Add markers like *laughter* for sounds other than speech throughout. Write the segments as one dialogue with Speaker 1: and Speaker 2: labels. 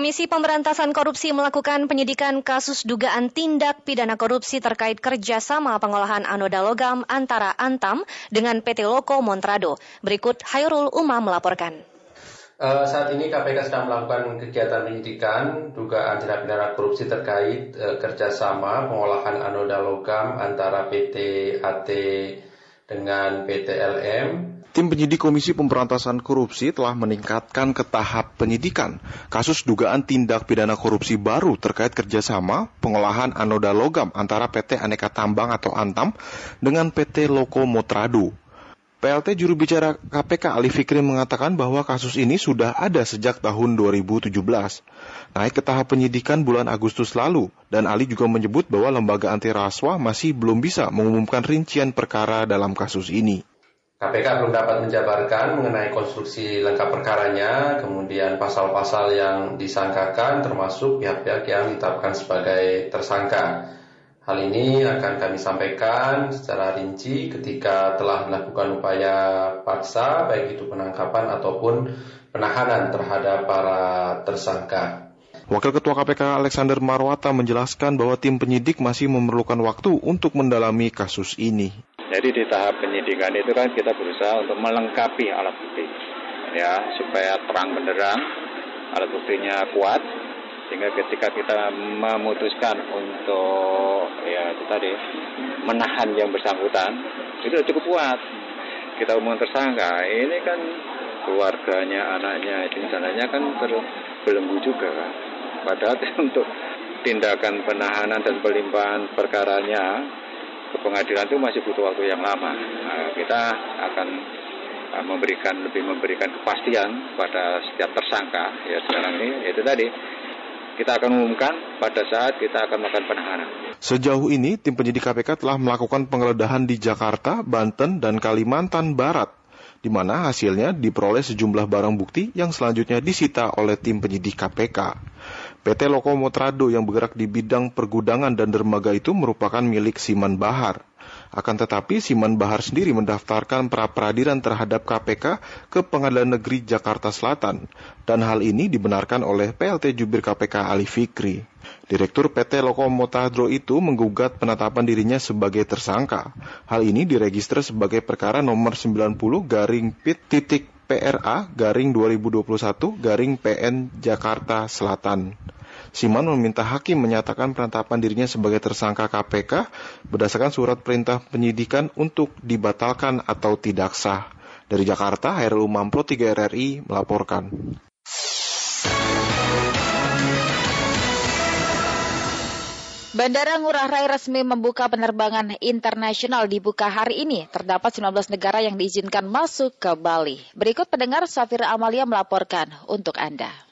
Speaker 1: Komisi Pemberantasan Korupsi melakukan penyidikan kasus dugaan tindak pidana korupsi terkait kerjasama pengolahan anoda logam antara Antam dengan PT Loko Montrado. Berikut Hairul Uma melaporkan.
Speaker 2: Uh, saat ini KPK sedang melakukan kegiatan penyidikan dugaan tindak pidana korupsi terkait uh, kerjasama pengolahan anoda logam antara PT AT dengan PT LM
Speaker 3: Tim penyidik Komisi Pemberantasan Korupsi telah meningkatkan ke tahap penyidikan kasus dugaan tindak pidana korupsi baru terkait kerjasama pengolahan anoda logam antara PT Aneka Tambang atau Antam dengan PT Loko Motrado. PLT juru bicara KPK Ali Fikri mengatakan bahwa kasus ini sudah ada sejak tahun 2017. Naik ke tahap penyidikan bulan Agustus lalu, dan Ali juga menyebut bahwa lembaga anti rasuah masih belum bisa mengumumkan rincian perkara dalam kasus ini.
Speaker 2: KPK belum dapat menjabarkan mengenai konstruksi lengkap perkaranya, kemudian pasal-pasal yang disangkakan termasuk pihak-pihak yang ditetapkan sebagai tersangka. Hal ini akan kami sampaikan secara rinci ketika telah melakukan upaya paksa, baik itu penangkapan ataupun penahanan terhadap para tersangka.
Speaker 3: Wakil Ketua KPK Alexander Marwata menjelaskan bahwa tim penyidik masih memerlukan waktu untuk mendalami kasus ini.
Speaker 4: Jadi di tahap penyidikan itu kan kita berusaha untuk melengkapi alat bukti ya supaya terang benderang alat buktinya kuat sehingga ketika kita memutuskan untuk ya itu tadi menahan yang bersangkutan itu cukup kuat. Kita umum tersangka ini kan keluarganya anaknya itu misalnya kan terbelenggu juga kan. Padahal *laughs* untuk tindakan penahanan dan pelimpahan perkaranya ke pengadilan itu masih butuh waktu yang lama. Nah, kita akan uh, memberikan lebih memberikan kepastian pada setiap tersangka. Ya sekarang ini itu tadi kita akan umumkan pada saat kita akan melakukan penahanan.
Speaker 3: Sejauh ini, tim penyidik KPK telah melakukan penggeledahan di Jakarta, Banten, dan Kalimantan Barat, di mana hasilnya diperoleh sejumlah barang bukti yang selanjutnya disita oleh tim penyidik KPK. PT Lokomotrado yang bergerak di bidang pergudangan dan dermaga itu merupakan milik Siman Bahar. Akan tetapi Siman Bahar sendiri mendaftarkan pra-peradilan terhadap KPK ke Pengadilan Negeri Jakarta Selatan dan hal ini dibenarkan oleh PLT Jubir KPK Ali Fikri. Direktur PT Lokomotrado itu menggugat penetapan dirinya sebagai tersangka. Hal ini diregister sebagai perkara nomor 90 garing pit titik PRA garing 2021 garing PN Jakarta Selatan. Siman meminta hakim menyatakan penetapan dirinya sebagai tersangka KPK berdasarkan surat perintah penyidikan untuk dibatalkan atau tidak sah. Dari Jakarta, Hairul Mampro 3 RRI melaporkan.
Speaker 5: Bandara Ngurah Rai resmi membuka penerbangan internasional dibuka hari ini. Terdapat 19 negara yang diizinkan masuk ke Bali. Berikut pendengar Safira Amalia melaporkan untuk Anda.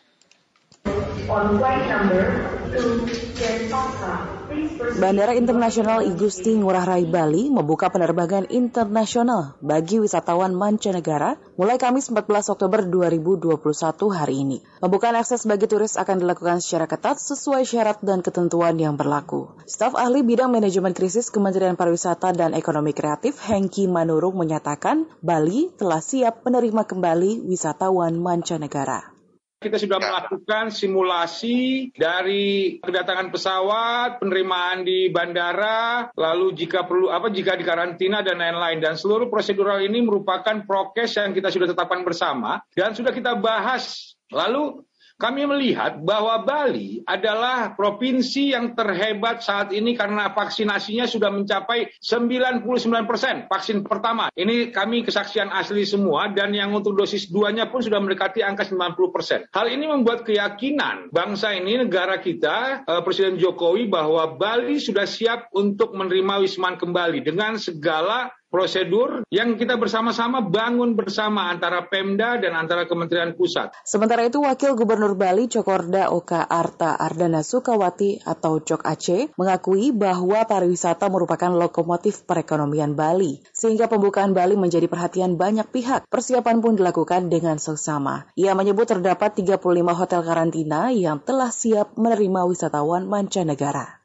Speaker 6: Bandara Internasional Igusti Ngurah Rai Bali membuka penerbangan internasional bagi wisatawan mancanegara mulai Kamis 14 Oktober 2021 hari ini. Pembukaan akses bagi turis akan dilakukan secara ketat sesuai syarat dan ketentuan yang berlaku. Staf ahli bidang manajemen krisis Kementerian Pariwisata dan Ekonomi Kreatif Hengki Manurung menyatakan Bali telah siap menerima kembali wisatawan mancanegara.
Speaker 7: Kita sudah melakukan simulasi dari kedatangan pesawat, penerimaan di bandara, lalu jika perlu apa jika dikarantina dan lain-lain dan seluruh prosedural ini merupakan prokes yang kita sudah tetapkan bersama dan sudah kita bahas. Lalu kami melihat bahwa Bali adalah provinsi yang terhebat saat ini karena vaksinasinya sudah mencapai 99 persen vaksin pertama. Ini kami kesaksian asli semua dan yang untuk dosis duanya pun sudah mendekati angka 90 persen. Hal ini membuat keyakinan bangsa ini, negara kita, eh, Presiden Jokowi bahwa Bali sudah siap untuk menerima Wisman kembali dengan segala prosedur yang kita bersama-sama bangun bersama antara Pemda dan antara Kementerian Pusat.
Speaker 6: Sementara itu, Wakil Gubernur Bali Cokorda Oka Arta Ardana Sukawati atau Cok Aceh mengakui bahwa pariwisata merupakan lokomotif perekonomian Bali, sehingga pembukaan Bali menjadi perhatian banyak pihak. Persiapan pun dilakukan dengan seksama. Ia menyebut terdapat 35 hotel karantina yang telah siap menerima wisatawan mancanegara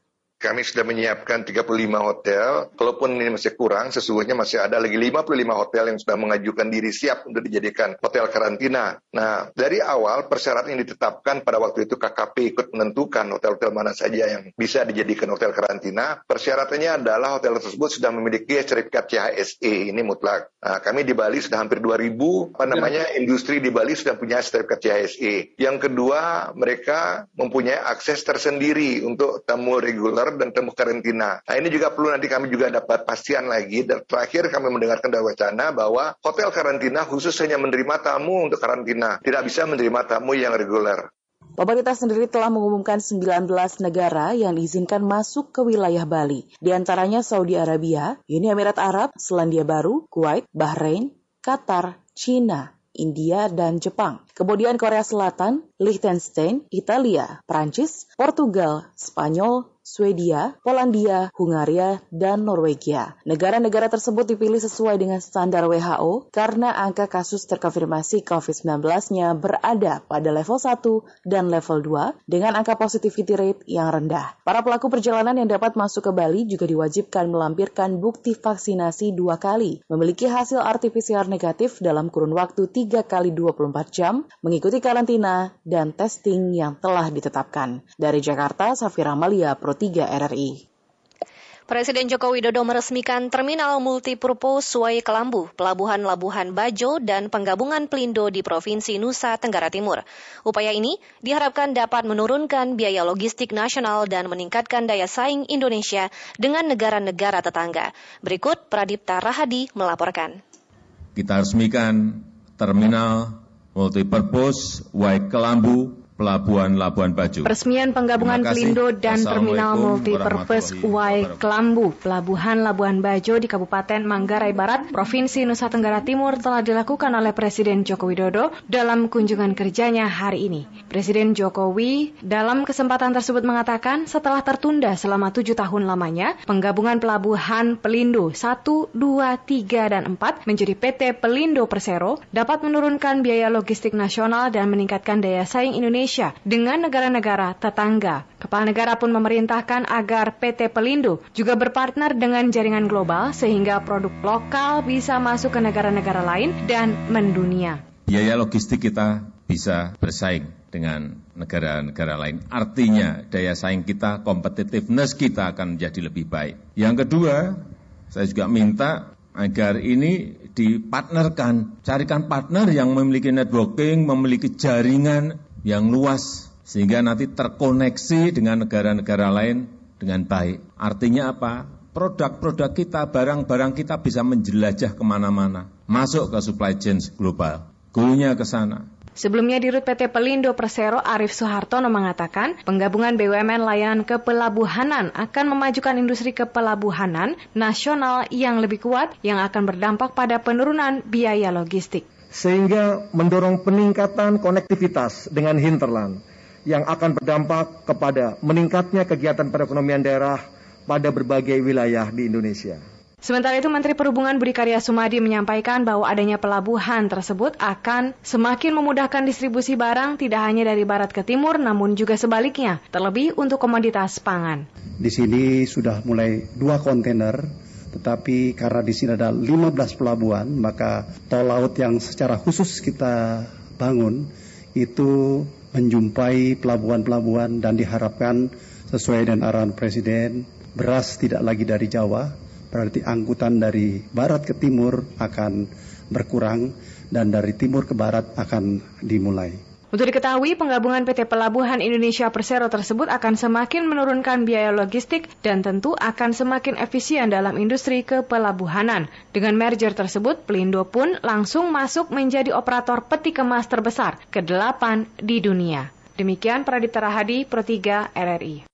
Speaker 8: kami sudah menyiapkan 35 hotel. Kalaupun ini masih kurang, sesungguhnya masih ada lagi 55 hotel yang sudah mengajukan diri siap untuk dijadikan hotel karantina. Nah, dari awal persyaratan yang ditetapkan pada waktu itu KKP ikut menentukan hotel-hotel mana saja yang bisa dijadikan hotel karantina. Persyaratannya adalah hotel tersebut sudah memiliki sertifikat CHSE, ini mutlak. Nah, kami di Bali sudah hampir 2000, apa namanya, industri di Bali sudah punya sertifikat CHSE. Yang kedua, mereka mempunyai akses tersendiri untuk tamu reguler dan temu karantina. Nah ini juga perlu nanti kami juga dapat pastian lagi. Dan terakhir kami mendengarkan dari wacana bahwa hotel karantina khusus hanya menerima tamu untuk karantina, tidak bisa menerima tamu yang reguler.
Speaker 6: Pemerintah sendiri telah mengumumkan 19 negara yang diizinkan masuk ke wilayah Bali. Di antaranya Saudi Arabia, Uni Emirat Arab, Selandia Baru, Kuwait, Bahrain, Qatar, China, India, dan Jepang. Kemudian Korea Selatan, Liechtenstein, Italia, Prancis, Portugal, Spanyol, Swedia, Polandia, Hungaria, dan Norwegia. Negara-negara tersebut dipilih sesuai dengan standar WHO karena angka kasus terkonfirmasi COVID-19-nya berada pada level 1 dan level 2 dengan angka positivity rate yang rendah. Para pelaku perjalanan yang dapat masuk ke Bali juga diwajibkan melampirkan bukti vaksinasi dua kali, memiliki hasil RT-PCR negatif dalam kurun waktu 3 kali 24 jam, mengikuti karantina dan testing yang telah ditetapkan. Dari Jakarta, Safira Malia, Pro 3 RRI.
Speaker 1: Presiden Joko Widodo meresmikan Terminal Multipurpose Suai Kelambu, Pelabuhan Labuhan Bajo, dan Penggabungan Pelindo di Provinsi Nusa Tenggara Timur. Upaya ini diharapkan dapat menurunkan biaya logistik nasional dan meningkatkan daya saing Indonesia dengan negara-negara tetangga. Berikut Pradipta Rahadi melaporkan.
Speaker 9: Kita resmikan Terminal Multipurpose Wai Kelambu Pelabuhan Labuan Bajo.
Speaker 10: Peresmian penggabungan Pelindo dan Terminal Multipurpose Uai Kelambu, Pelabuhan Labuan Bajo di Kabupaten Manggarai Barat, Provinsi Nusa Tenggara Timur telah dilakukan oleh Presiden Joko Widodo dalam kunjungan kerjanya hari ini. Presiden Jokowi dalam kesempatan tersebut mengatakan setelah tertunda selama tujuh tahun lamanya, penggabungan Pelabuhan Pelindo 1, 2, 3, dan 4 menjadi PT Pelindo Persero dapat menurunkan biaya logistik nasional dan meningkatkan daya saing Indonesia Indonesia dengan negara-negara tetangga. Kepala negara pun memerintahkan agar PT Pelindo juga berpartner dengan jaringan global sehingga produk lokal bisa masuk ke negara-negara lain dan mendunia.
Speaker 9: Biaya logistik kita bisa bersaing dengan negara-negara lain. Artinya daya saing kita, competitiveness kita akan menjadi lebih baik. Yang kedua, saya juga minta agar ini dipartnerkan. Carikan partner yang memiliki networking, memiliki jaringan yang luas sehingga nanti terkoneksi dengan negara-negara lain dengan baik. Artinya apa? Produk-produk kita, barang-barang kita bisa menjelajah ke mana-mana, masuk ke supply chain global, gurunya ke sana.
Speaker 10: Sebelumnya di Rut PT Pelindo Persero Arif Soehartono mengatakan penggabungan BUMN layanan kepelabuhanan akan memajukan industri kepelabuhanan nasional yang lebih kuat yang akan berdampak pada penurunan biaya logistik
Speaker 11: sehingga mendorong peningkatan konektivitas dengan hinterland yang akan berdampak kepada meningkatnya kegiatan perekonomian daerah pada berbagai wilayah di Indonesia.
Speaker 10: Sementara itu Menteri Perhubungan Budi Karya Sumadi menyampaikan bahwa adanya pelabuhan tersebut akan semakin memudahkan distribusi barang tidak hanya dari barat ke timur namun juga sebaliknya, terlebih untuk komoditas pangan.
Speaker 11: Di sini sudah mulai dua kontainer tetapi karena di sini ada 15 pelabuhan, maka tol laut yang secara khusus kita bangun itu menjumpai pelabuhan-pelabuhan dan diharapkan sesuai dengan arahan Presiden, beras tidak lagi dari Jawa, berarti angkutan dari barat ke timur akan berkurang dan dari timur ke barat akan dimulai.
Speaker 10: Untuk diketahui, penggabungan PT Pelabuhan Indonesia Persero tersebut akan semakin menurunkan biaya logistik dan tentu akan semakin efisien dalam industri kepelabuhanan. Dengan merger tersebut, Pelindo pun langsung masuk menjadi operator peti kemas terbesar ke-8 di dunia. Demikian Pradipta Rahadi, Pro 3 RRI.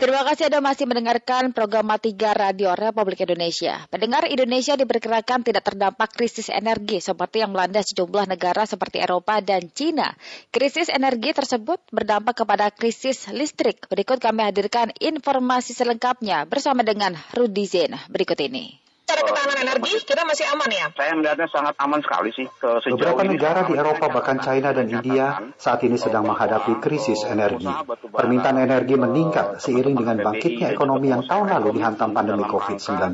Speaker 5: Terima kasih Anda masih mendengarkan program Matiga Radio Republik Indonesia. Pendengar Indonesia diperkirakan tidak terdampak krisis energi seperti yang melanda sejumlah negara seperti Eropa dan Cina. Krisis energi tersebut berdampak kepada krisis listrik. Berikut kami hadirkan informasi selengkapnya bersama dengan Rudi Zain berikut ini.
Speaker 12: Secara ketahanan energi kita masih aman ya?
Speaker 13: Saya melihatnya sangat aman sekali sih.
Speaker 14: Ke Beberapa negara di Eropa bahkan China dan India saat ini sedang menghadapi krisis energi. Permintaan energi meningkat seiring dengan bangkitnya ekonomi yang tahun lalu dihantam pandemi COVID-19.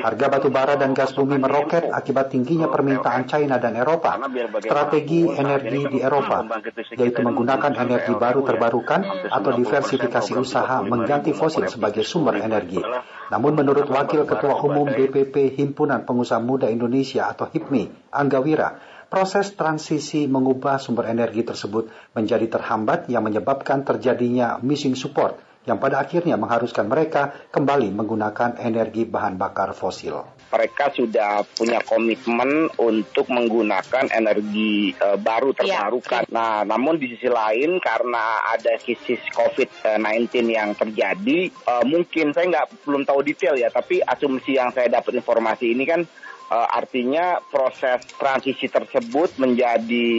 Speaker 14: Harga batu bara dan gas bumi meroket akibat tingginya permintaan China dan Eropa. Strategi energi di Eropa yaitu menggunakan energi baru terbarukan atau diversifikasi usaha mengganti fosil sebagai sumber energi. Namun menurut Wakil Ketua Umum DPP Himpunan Pengusaha Muda Indonesia atau HIPMI, Angga Wira, proses transisi mengubah sumber energi tersebut menjadi terhambat yang menyebabkan terjadinya missing support yang pada akhirnya mengharuskan mereka kembali menggunakan energi bahan bakar fosil
Speaker 13: mereka sudah punya komitmen untuk menggunakan energi uh, baru iya, terbarukan. Ya. Nah, namun di sisi lain karena ada krisis COVID-19 yang terjadi, uh, mungkin saya nggak belum tahu detail ya, tapi asumsi yang saya dapat informasi ini kan uh, artinya proses transisi tersebut menjadi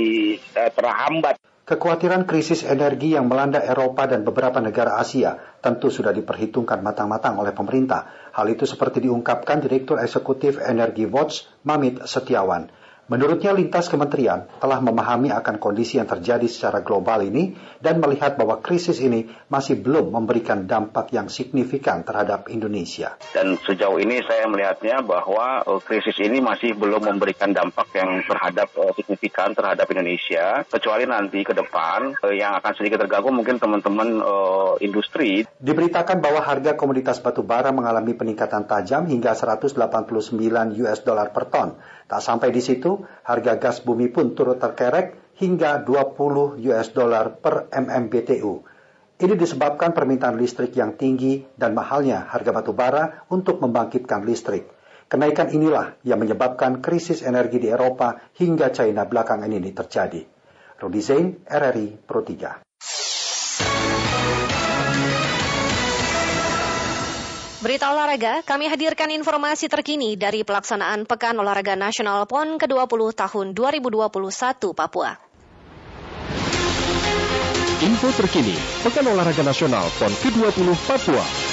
Speaker 13: uh, terhambat.
Speaker 14: Kekhawatiran krisis energi yang melanda Eropa dan beberapa negara Asia tentu sudah diperhitungkan matang-matang oleh pemerintah. Hal itu seperti diungkapkan Direktur Eksekutif Energi Watch, Mamit Setiawan. Menurutnya lintas kementerian telah memahami akan kondisi yang terjadi secara global ini dan melihat bahwa krisis ini masih belum memberikan dampak yang signifikan terhadap Indonesia.
Speaker 13: Dan sejauh ini saya melihatnya bahwa uh, krisis ini masih belum memberikan dampak yang terhadap uh, signifikan terhadap Indonesia kecuali nanti ke depan uh, yang akan sedikit terganggu mungkin teman-teman uh, industri.
Speaker 14: Diberitakan bahwa harga komoditas batu bara mengalami peningkatan tajam hingga 189 US dollar per ton Tak sampai di situ, harga gas bumi pun turut terkerek hingga 20 US dollar per MMBTU. Ini disebabkan permintaan listrik yang tinggi dan mahalnya harga batu bara untuk membangkitkan listrik. Kenaikan inilah yang menyebabkan krisis energi di Eropa hingga China belakangan ini terjadi. Rudi Zain, RRI Pro 3.
Speaker 15: Berita olahraga, kami hadirkan informasi terkini dari pelaksanaan Pekan Olahraga Nasional PON ke-20 tahun 2021 Papua.
Speaker 16: Info terkini, Pekan Olahraga Nasional PON ke-20 Papua.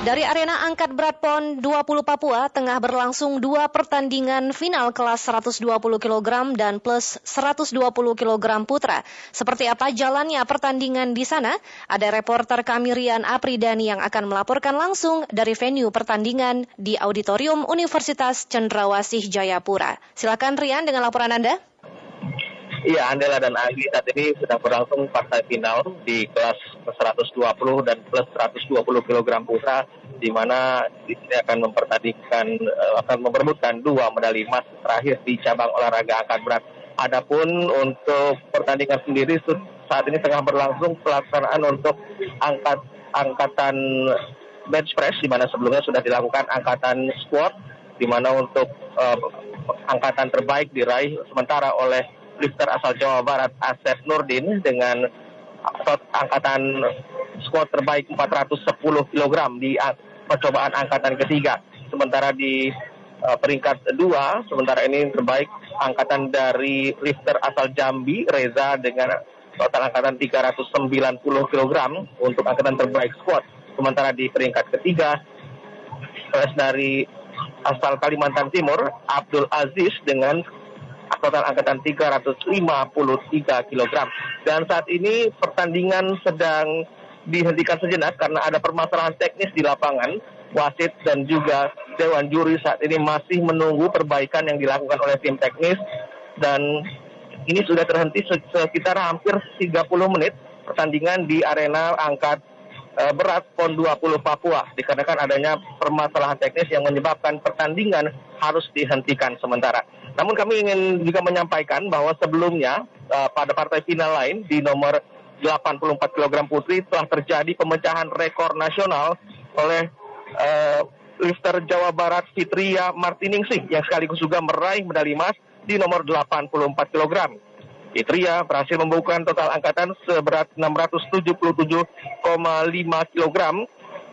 Speaker 15: Dari arena angkat berat PON 20 Papua tengah berlangsung dua pertandingan final kelas 120 kg dan plus 120 kg putra. Seperti apa jalannya pertandingan di sana? Ada reporter kami Rian Apridani yang akan melaporkan langsung dari venue pertandingan di Auditorium Universitas Cendrawasih Jayapura. Silakan Rian dengan laporan Anda.
Speaker 17: Iya, Andela dan Agi saat ini sedang berlangsung partai final di kelas 120 dan plus 120 kg putra, di mana di sini akan mempertandingkan, eh, akan memperebutkan dua medali emas terakhir di cabang olahraga angkat berat. Adapun untuk pertandingan sendiri saat ini tengah berlangsung pelaksanaan untuk angkat angkatan bench press, di mana sebelumnya sudah dilakukan angkatan squat, di mana untuk uh, angkatan terbaik diraih sementara oleh lifter asal Jawa Barat Asep Nurdin dengan angkatan squad terbaik 410 kg di percobaan angkatan ketiga. Sementara di uh, peringkat dua, sementara ini terbaik angkatan dari lifter asal Jambi Reza dengan total angkatan 390 kg untuk angkatan terbaik squad. Sementara di peringkat ketiga, dari asal Kalimantan Timur Abdul Aziz dengan total angkatan 353 kg. Dan saat ini pertandingan sedang dihentikan sejenak karena ada permasalahan teknis di lapangan. Wasit dan juga Dewan Juri saat ini masih menunggu perbaikan yang dilakukan oleh tim teknis dan ini sudah terhenti sekitar hampir 30 menit pertandingan di arena angkat berat PON 20 Papua dikarenakan adanya permasalahan teknis yang menyebabkan pertandingan harus dihentikan sementara. Namun kami ingin juga menyampaikan bahwa sebelumnya uh, pada partai final lain di nomor 84 kg putri telah terjadi pemecahan rekor nasional oleh uh, lifter Jawa Barat Fitria Martiningsih yang sekaligus juga meraih medali emas di nomor 84 kg. Fitria berhasil membukukan total angkatan seberat 677,5 kg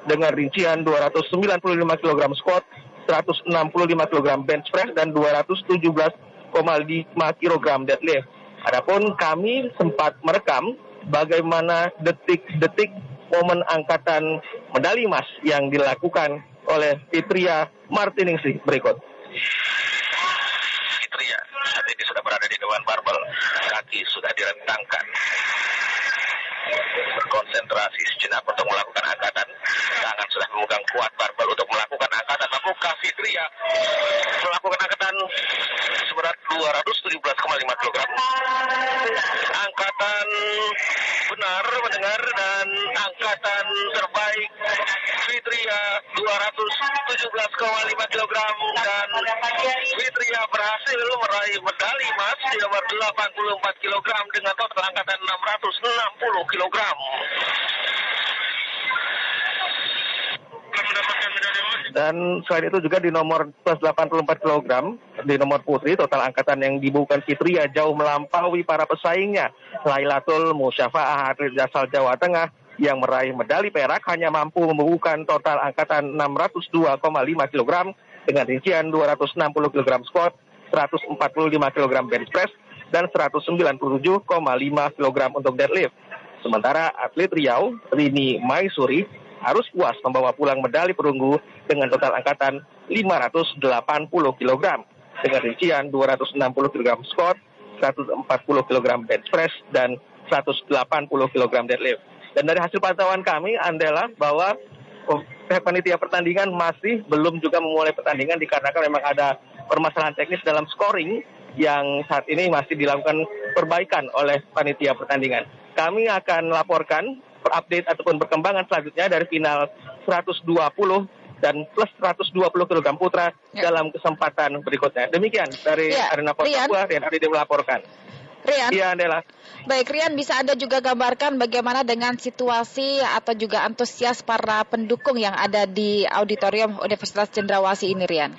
Speaker 17: dengan rincian 295 kg squat, 165 kg bench press dan 217,5 kg deadlift. Adapun kami sempat merekam bagaimana detik-detik momen angkatan medali emas yang dilakukan oleh Fitria Martiningsih berikut.
Speaker 18: Saat ini sudah berada di dewan barbel, kaki sudah direntangkan. Berkonsentrasi sejenak untuk melakukan angkatan. Tangan sudah memegang kuat barbel untuk melakukan angkatan. Mampukah Fitria melakukan angkatan seberat 217,5 kg. Angkatan benar mendengar dan angkatan terbaik Fitria 217,5 kg dan Fitria berhasil meraih medali emas di nomor 84 kg dengan total angkatan 660 kg.
Speaker 17: Dan selain itu juga di nomor plus 84 kg, di nomor putri total angkatan yang dibubuhkan Fitria jauh melampaui para pesaingnya. Lailatul Musyafa'ah atlet asal Jawa Tengah yang meraih medali perak hanya mampu membubuhkan total angkatan 602,5 kg dengan rincian 260 kg squat, 145 kg bench press, dan 197,5 kg untuk deadlift. Sementara atlet Riau, Rini Maisuri, harus puas membawa pulang medali perunggu dengan total angkatan 580 kg dengan rincian 260 kg squat, 140 kg bench press, dan 180 kg deadlift. Dan dari hasil pantauan kami adalah bahwa pihak panitia pertandingan masih belum juga memulai pertandingan dikarenakan memang ada permasalahan teknis dalam scoring yang saat ini masih dilakukan perbaikan oleh panitia pertandingan. Kami akan laporkan update ataupun perkembangan selanjutnya dari final 120 dan plus 120 kg putra ya. dalam kesempatan berikutnya. Demikian dari ya. Arena Papua dan Ardi melaporkan.
Speaker 19: Rian.
Speaker 17: Iya, Andela.
Speaker 19: Baik, Rian bisa Anda juga gambarkan bagaimana dengan situasi atau juga antusias para pendukung yang ada di auditorium Universitas Cendrawasih ini, Rian?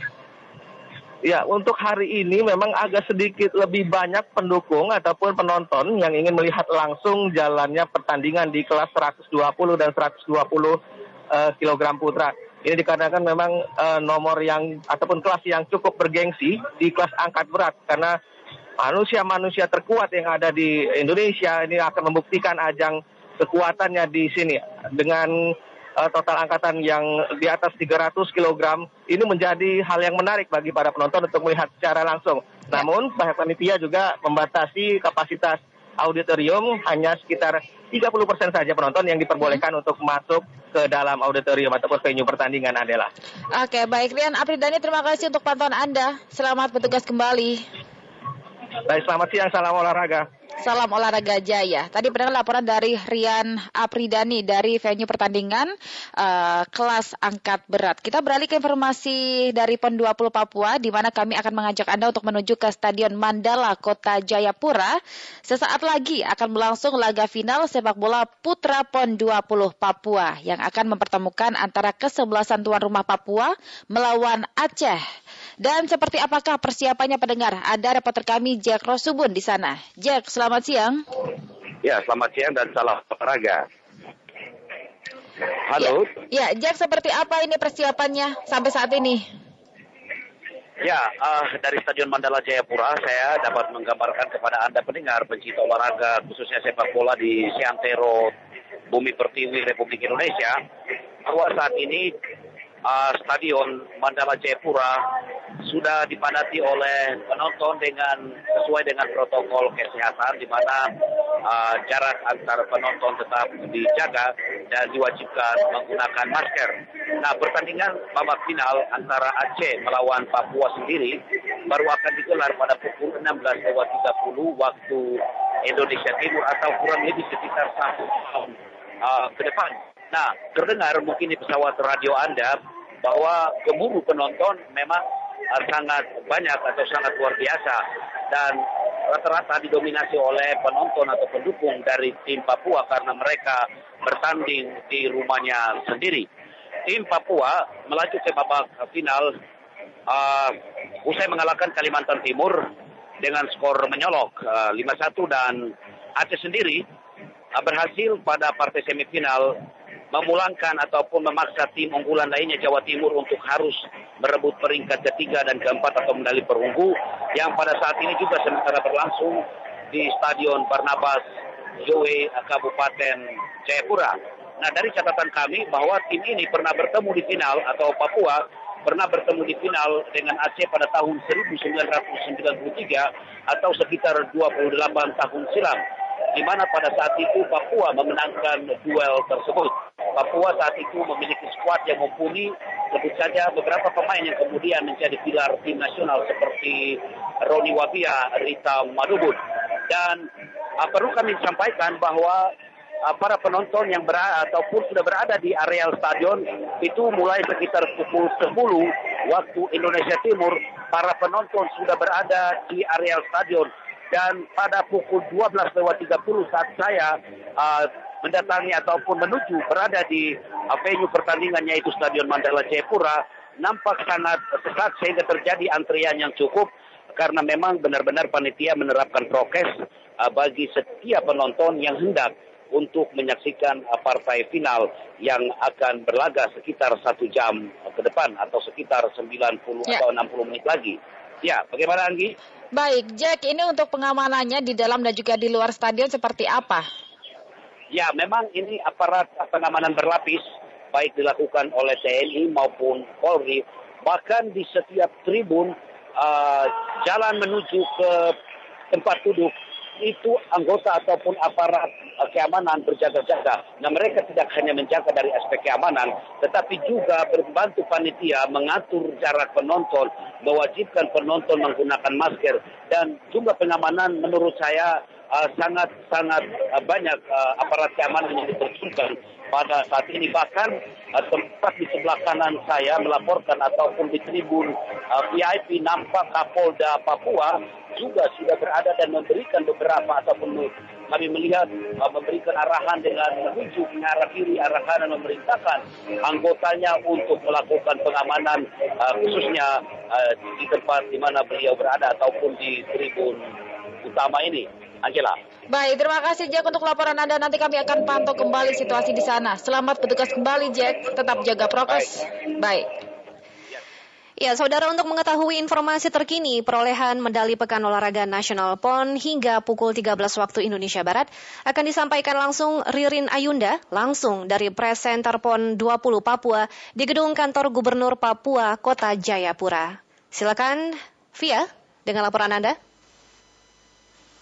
Speaker 17: Ya, untuk hari ini memang agak sedikit lebih banyak pendukung ataupun penonton yang ingin melihat langsung jalannya pertandingan di kelas 120 dan 120 uh, kg putra. Ini dikarenakan memang uh, nomor yang ataupun kelas yang cukup bergengsi di kelas angkat berat karena manusia-manusia terkuat yang ada di Indonesia ini akan membuktikan ajang kekuatannya di sini dengan total angkatan yang di atas 300 kg ini menjadi hal yang menarik bagi para penonton untuk melihat secara langsung. Namun pihak panitia juga membatasi kapasitas auditorium hanya sekitar 30% saja penonton yang diperbolehkan hmm. untuk masuk ke dalam auditorium ataupun venue pertandingan Adela.
Speaker 19: Oke, baik Rian Apridani terima kasih untuk pantauan Anda. Selamat bertugas kembali.
Speaker 17: Baik, selamat siang, salam olahraga.
Speaker 19: Salam olahraga Jaya. Tadi pendengar laporan dari Rian Apridani dari venue pertandingan uh, kelas angkat berat. Kita beralih ke informasi dari PON 20 Papua di mana kami akan mengajak Anda untuk menuju ke Stadion Mandala Kota Jayapura. Sesaat lagi akan berlangsung laga final sepak bola Putra PON 20 Papua yang akan mempertemukan antara kesebelasan tuan rumah Papua melawan Aceh. Dan seperti apakah persiapannya pendengar? Ada reporter kami Jack Rosubun di sana. Jack, selamat siang.
Speaker 20: Ya, selamat siang dan salam olahraga. Halo.
Speaker 19: Ya, ya, Jack seperti apa ini persiapannya sampai saat ini?
Speaker 20: Ya, uh, dari Stadion Mandala Jayapura saya dapat menggambarkan kepada Anda pendengar pencinta olahraga khususnya sepak bola di Siantero, Bumi Pertiwi Republik Indonesia bahwa saat ini uh, Stadion Mandala Jayapura sudah dipadati oleh penonton dengan sesuai dengan protokol kesehatan di mana uh, jarak antar penonton tetap dijaga dan diwajibkan menggunakan masker. Nah, pertandingan babak final antara Aceh melawan Papua sendiri baru akan digelar pada pukul 16.30 waktu Indonesia Timur atau kurang lebih sekitar satu tahun uh, ke depan. Nah, terdengar mungkin di pesawat radio Anda bahwa gemuruh penonton memang uh, sangat banyak atau sangat luar biasa dan rata-rata didominasi oleh penonton atau pendukung dari tim Papua karena mereka bertanding di rumahnya sendiri. Tim Papua melaju ke babak final uh, usai mengalahkan Kalimantan Timur dengan skor menyolok uh, 5-1 dan Aceh sendiri uh, berhasil pada partai semifinal memulangkan ataupun memaksa tim unggulan lainnya Jawa Timur untuk harus merebut peringkat ketiga dan keempat atau medali perunggu yang pada saat ini juga sementara berlangsung di Stadion Barnabas Joe Kabupaten Jayapura. Nah dari catatan kami bahwa tim ini pernah bertemu di final atau Papua pernah bertemu di final dengan Aceh pada tahun 1993 atau sekitar 28 tahun silam di mana pada saat itu Papua memenangkan duel tersebut. Papua saat itu memiliki skuad yang mumpuni, sebut saja beberapa pemain yang kemudian menjadi pilar tim nasional seperti Roni Wabia, Rita Madubun. Dan uh, perlu kami sampaikan bahwa uh, para penonton yang berada ataupun sudah berada di areal stadion itu mulai sekitar pukul 10 waktu Indonesia Timur para penonton sudah berada di areal stadion dan pada pukul 12.30 saat saya uh, mendatangi ataupun menuju berada di uh, venue pertandingan yaitu Stadion Mandala Jayapura nampak sangat sesak sehingga terjadi antrian yang cukup karena memang benar-benar panitia menerapkan prokes uh, bagi setiap penonton yang hendak untuk menyaksikan uh, partai final yang akan berlaga sekitar satu jam ke depan atau sekitar 90 ya. atau 60 menit lagi. Ya, bagaimana Anggi?
Speaker 5: Baik, Jack, ini untuk pengamanannya di dalam dan juga di luar stadion seperti apa?
Speaker 20: Ya, memang ini aparat pengamanan berlapis, baik dilakukan oleh TNI maupun Polri. Bahkan di setiap tribun, uh, jalan menuju ke tempat duduk itu anggota ataupun aparat uh, keamanan berjaga-jaga. Nah mereka tidak hanya menjaga dari aspek keamanan, tetapi juga membantu panitia mengatur jarak penonton, mewajibkan penonton menggunakan masker dan jumlah pengamanan menurut saya sangat-sangat uh, uh, banyak uh, aparat keamanan yang diterjunkan pada saat ini bahkan uh, tempat di sebelah kanan saya melaporkan ataupun di tribun uh, VIP nampak Kapolda Papua juga sudah berada dan memberikan beberapa ataupun kami melihat uh, memberikan arahan dengan menuju arah kiri arah kanan memerintahkan anggotanya untuk melakukan pengamanan uh, khususnya di tempat di mana beliau berada ataupun di tribun utama ini. Angela.
Speaker 5: Baik, terima kasih Jack untuk laporan Anda. Nanti kami akan pantau kembali situasi di sana. Selamat bertugas kembali Jack. Tetap jaga prokes. Baik.
Speaker 1: Ya, saudara untuk mengetahui informasi terkini perolehan medali Pekan Olahraga Nasional PON hingga pukul 13 waktu Indonesia Barat akan disampaikan langsung Ririn Ayunda langsung dari Press Center PON 20 Papua di gedung kantor Gubernur Papua Kota Jayapura. Silakan Via dengan laporan Anda.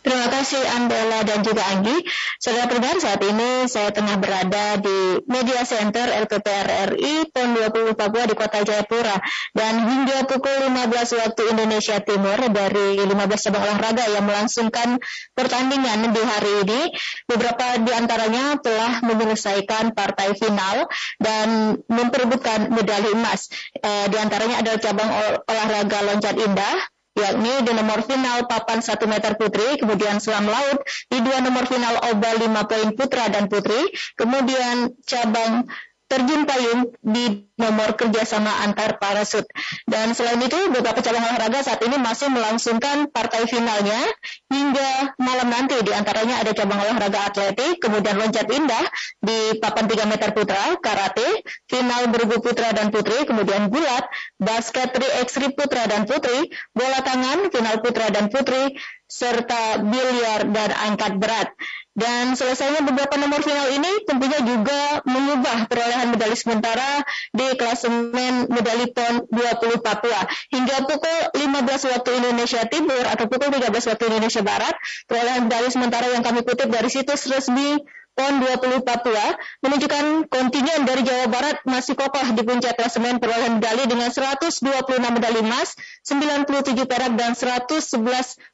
Speaker 21: Terima kasih Andela dan juga Anggi. Saudara pendengar, saat ini saya tengah berada di Media Center LPPR RI PON 20 Papua di Kota Jayapura. Dan hingga pukul 15 waktu Indonesia Timur dari 15 cabang olahraga yang melangsungkan pertandingan di hari ini, beberapa di antaranya telah menyelesaikan partai final dan memperebutkan medali emas. E, di antaranya adalah cabang ol olahraga loncat indah, yakni di nomor final papan 1 meter putri, kemudian selam laut, di dua nomor final oval 5 poin putra dan putri, kemudian cabang terjun payung di nomor kerjasama antar parasut. Dan selain itu, beberapa cabang olahraga saat ini masih melangsungkan partai finalnya hingga malam nanti. Di antaranya ada cabang olahraga atletik, kemudian loncat indah di papan 3 meter putra, karate, final bergu putra dan putri, kemudian gulat, basket 3x3 putra dan putri, bola tangan, final putra dan putri, serta biliar dan angkat berat. Dan selesainya beberapa nomor final ini tentunya juga mengubah perolehan medali sementara di klasemen medali PON 20 Papua. Hingga pukul 15 waktu Indonesia Timur atau pukul 13 waktu Indonesia Barat, perolehan medali sementara yang kami kutip dari situs resmi PON 20 Papua menunjukkan kontingen dari Jawa Barat masih kokoh di puncak klasemen perolehan medali dengan 126 medali emas, 97 perak dan 111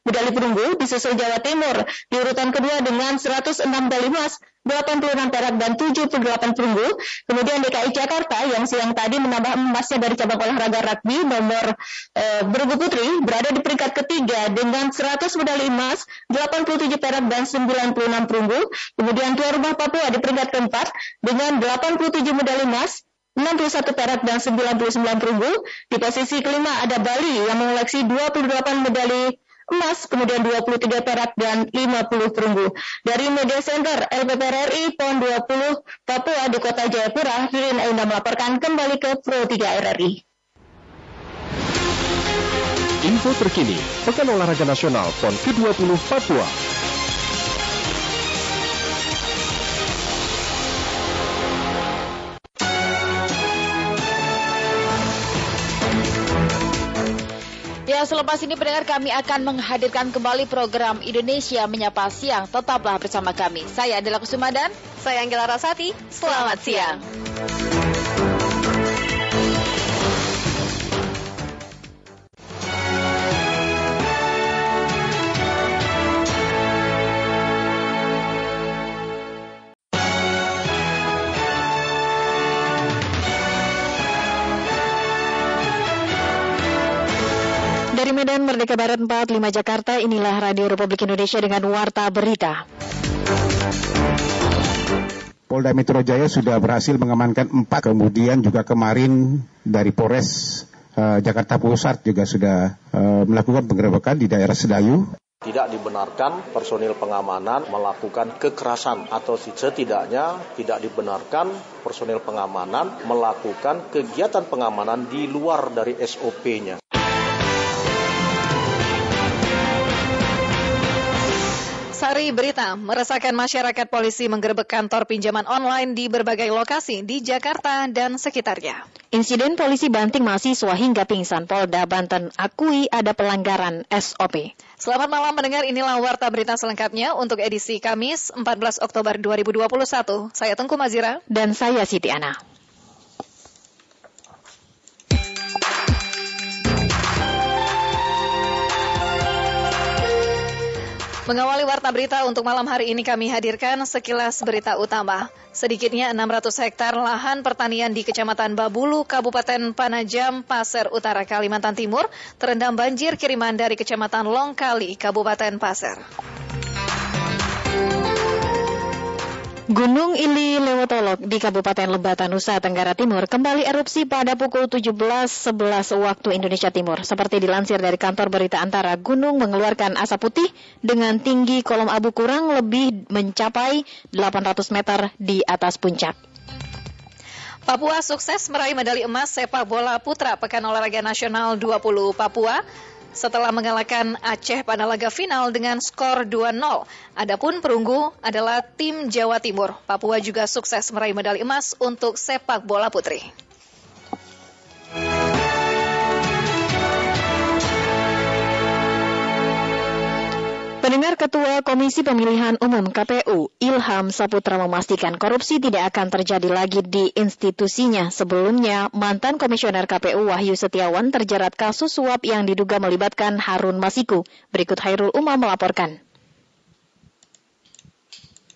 Speaker 21: medali perunggu disusul Jawa Timur. Di urutan kedua dengan 106 medali emas, 86 perak dan 78 perunggu. Kemudian DKI Jakarta yang siang tadi menambah emasnya dari cabang olahraga rugby nomor e, bergu putri berada di peringkat ketiga dengan 100 medali emas, 87 perak dan 96 perunggu. Kemudian tuan rumah Papua di peringkat keempat dengan 87 medali emas, 61 perak dan 99 perunggu. Di posisi kelima ada Bali yang mengoleksi 28 medali emas, kemudian 23 perak dan 50 perunggu. Dari Media Center LPPR RI PON 20 Papua di Kota Jayapura, Ririn Ainda melaporkan kembali ke Pro 3 RRI.
Speaker 16: Info terkini, Pekan Olahraga Nasional PON ke-20 Papua.
Speaker 5: Selepas ini pendengar kami akan menghadirkan kembali program Indonesia Menyapa Siang. Tetaplah bersama kami. Saya adalah Kusumadan.
Speaker 1: Saya Anggela Rasati. Selamat siang. Dari Medan Merdeka Barat 45 Jakarta, inilah Radio Republik Indonesia dengan Warta Berita.
Speaker 22: Polda Metro Jaya sudah berhasil mengamankan empat, kemudian juga kemarin dari Polres uh, Jakarta Pusat juga sudah uh, melakukan penggerebekan di daerah Sedayu.
Speaker 23: Tidak dibenarkan personil pengamanan melakukan kekerasan atau setidaknya tidak dibenarkan personil pengamanan melakukan kegiatan pengamanan di luar dari SOP-nya.
Speaker 1: Sari Berita meresahkan masyarakat polisi menggerebek kantor pinjaman online di berbagai lokasi di Jakarta dan sekitarnya. Insiden polisi banting mahasiswa hingga pingsan Polda Banten akui ada pelanggaran SOP. Selamat malam mendengar inilah warta berita selengkapnya untuk edisi Kamis 14 Oktober 2021. Saya Tengku Mazira dan saya Siti Ana. Mengawali warta berita untuk malam hari ini kami hadirkan sekilas berita utama. Sedikitnya 600 hektar lahan pertanian di Kecamatan Babulu, Kabupaten Panajam, Pasir Utara, Kalimantan Timur terendam banjir kiriman dari Kecamatan Longkali, Kabupaten Pasir. Gunung Ili Lewotolok di Kabupaten Lebata, Nusa Tenggara Timur kembali erupsi pada pukul 17.11 waktu Indonesia Timur. Seperti dilansir dari kantor berita antara, gunung mengeluarkan asap putih dengan tinggi kolom abu kurang lebih mencapai 800 meter di atas puncak. Papua sukses meraih medali emas sepak bola putra Pekan Olahraga Nasional 20 Papua setelah mengalahkan Aceh pada laga final dengan skor 2-0. Adapun perunggu adalah tim Jawa Timur. Papua juga sukses meraih medali emas untuk sepak bola putri. Pendengar Ketua Komisi Pemilihan Umum KPU, Ilham Saputra memastikan korupsi tidak akan terjadi lagi di institusinya. Sebelumnya, mantan Komisioner KPU Wahyu Setiawan terjerat kasus suap yang diduga melibatkan Harun Masiku. Berikut Hairul Umam melaporkan.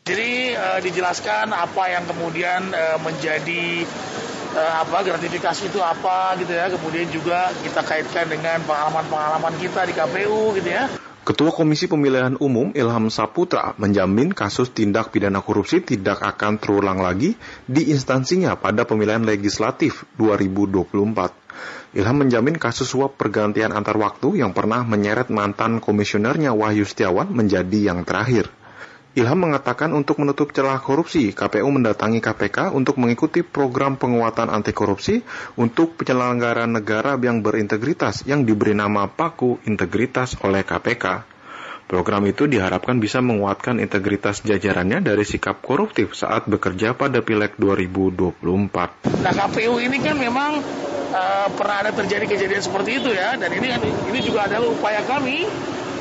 Speaker 24: Jadi uh, dijelaskan apa yang kemudian uh, menjadi uh, apa gratifikasi itu apa gitu ya. Kemudian juga kita kaitkan dengan pengalaman-pengalaman kita di KPU gitu ya.
Speaker 3: Ketua Komisi Pemilihan Umum Ilham Saputra menjamin kasus tindak pidana korupsi tidak akan terulang lagi di instansinya pada pemilihan legislatif 2024. Ilham menjamin kasus suap pergantian antar waktu yang pernah menyeret mantan komisionernya Wahyu Setiawan menjadi yang terakhir. Ilham mengatakan untuk menutup celah korupsi, KPU mendatangi KPK untuk mengikuti program penguatan anti korupsi untuk penyelenggaraan negara yang berintegritas yang diberi nama Paku Integritas oleh KPK. Program itu diharapkan bisa menguatkan integritas jajarannya dari sikap koruptif saat bekerja pada Pileg 2024.
Speaker 24: Nah KPU ini kan memang uh, pernah ada terjadi kejadian seperti itu ya, dan ini ini juga adalah upaya kami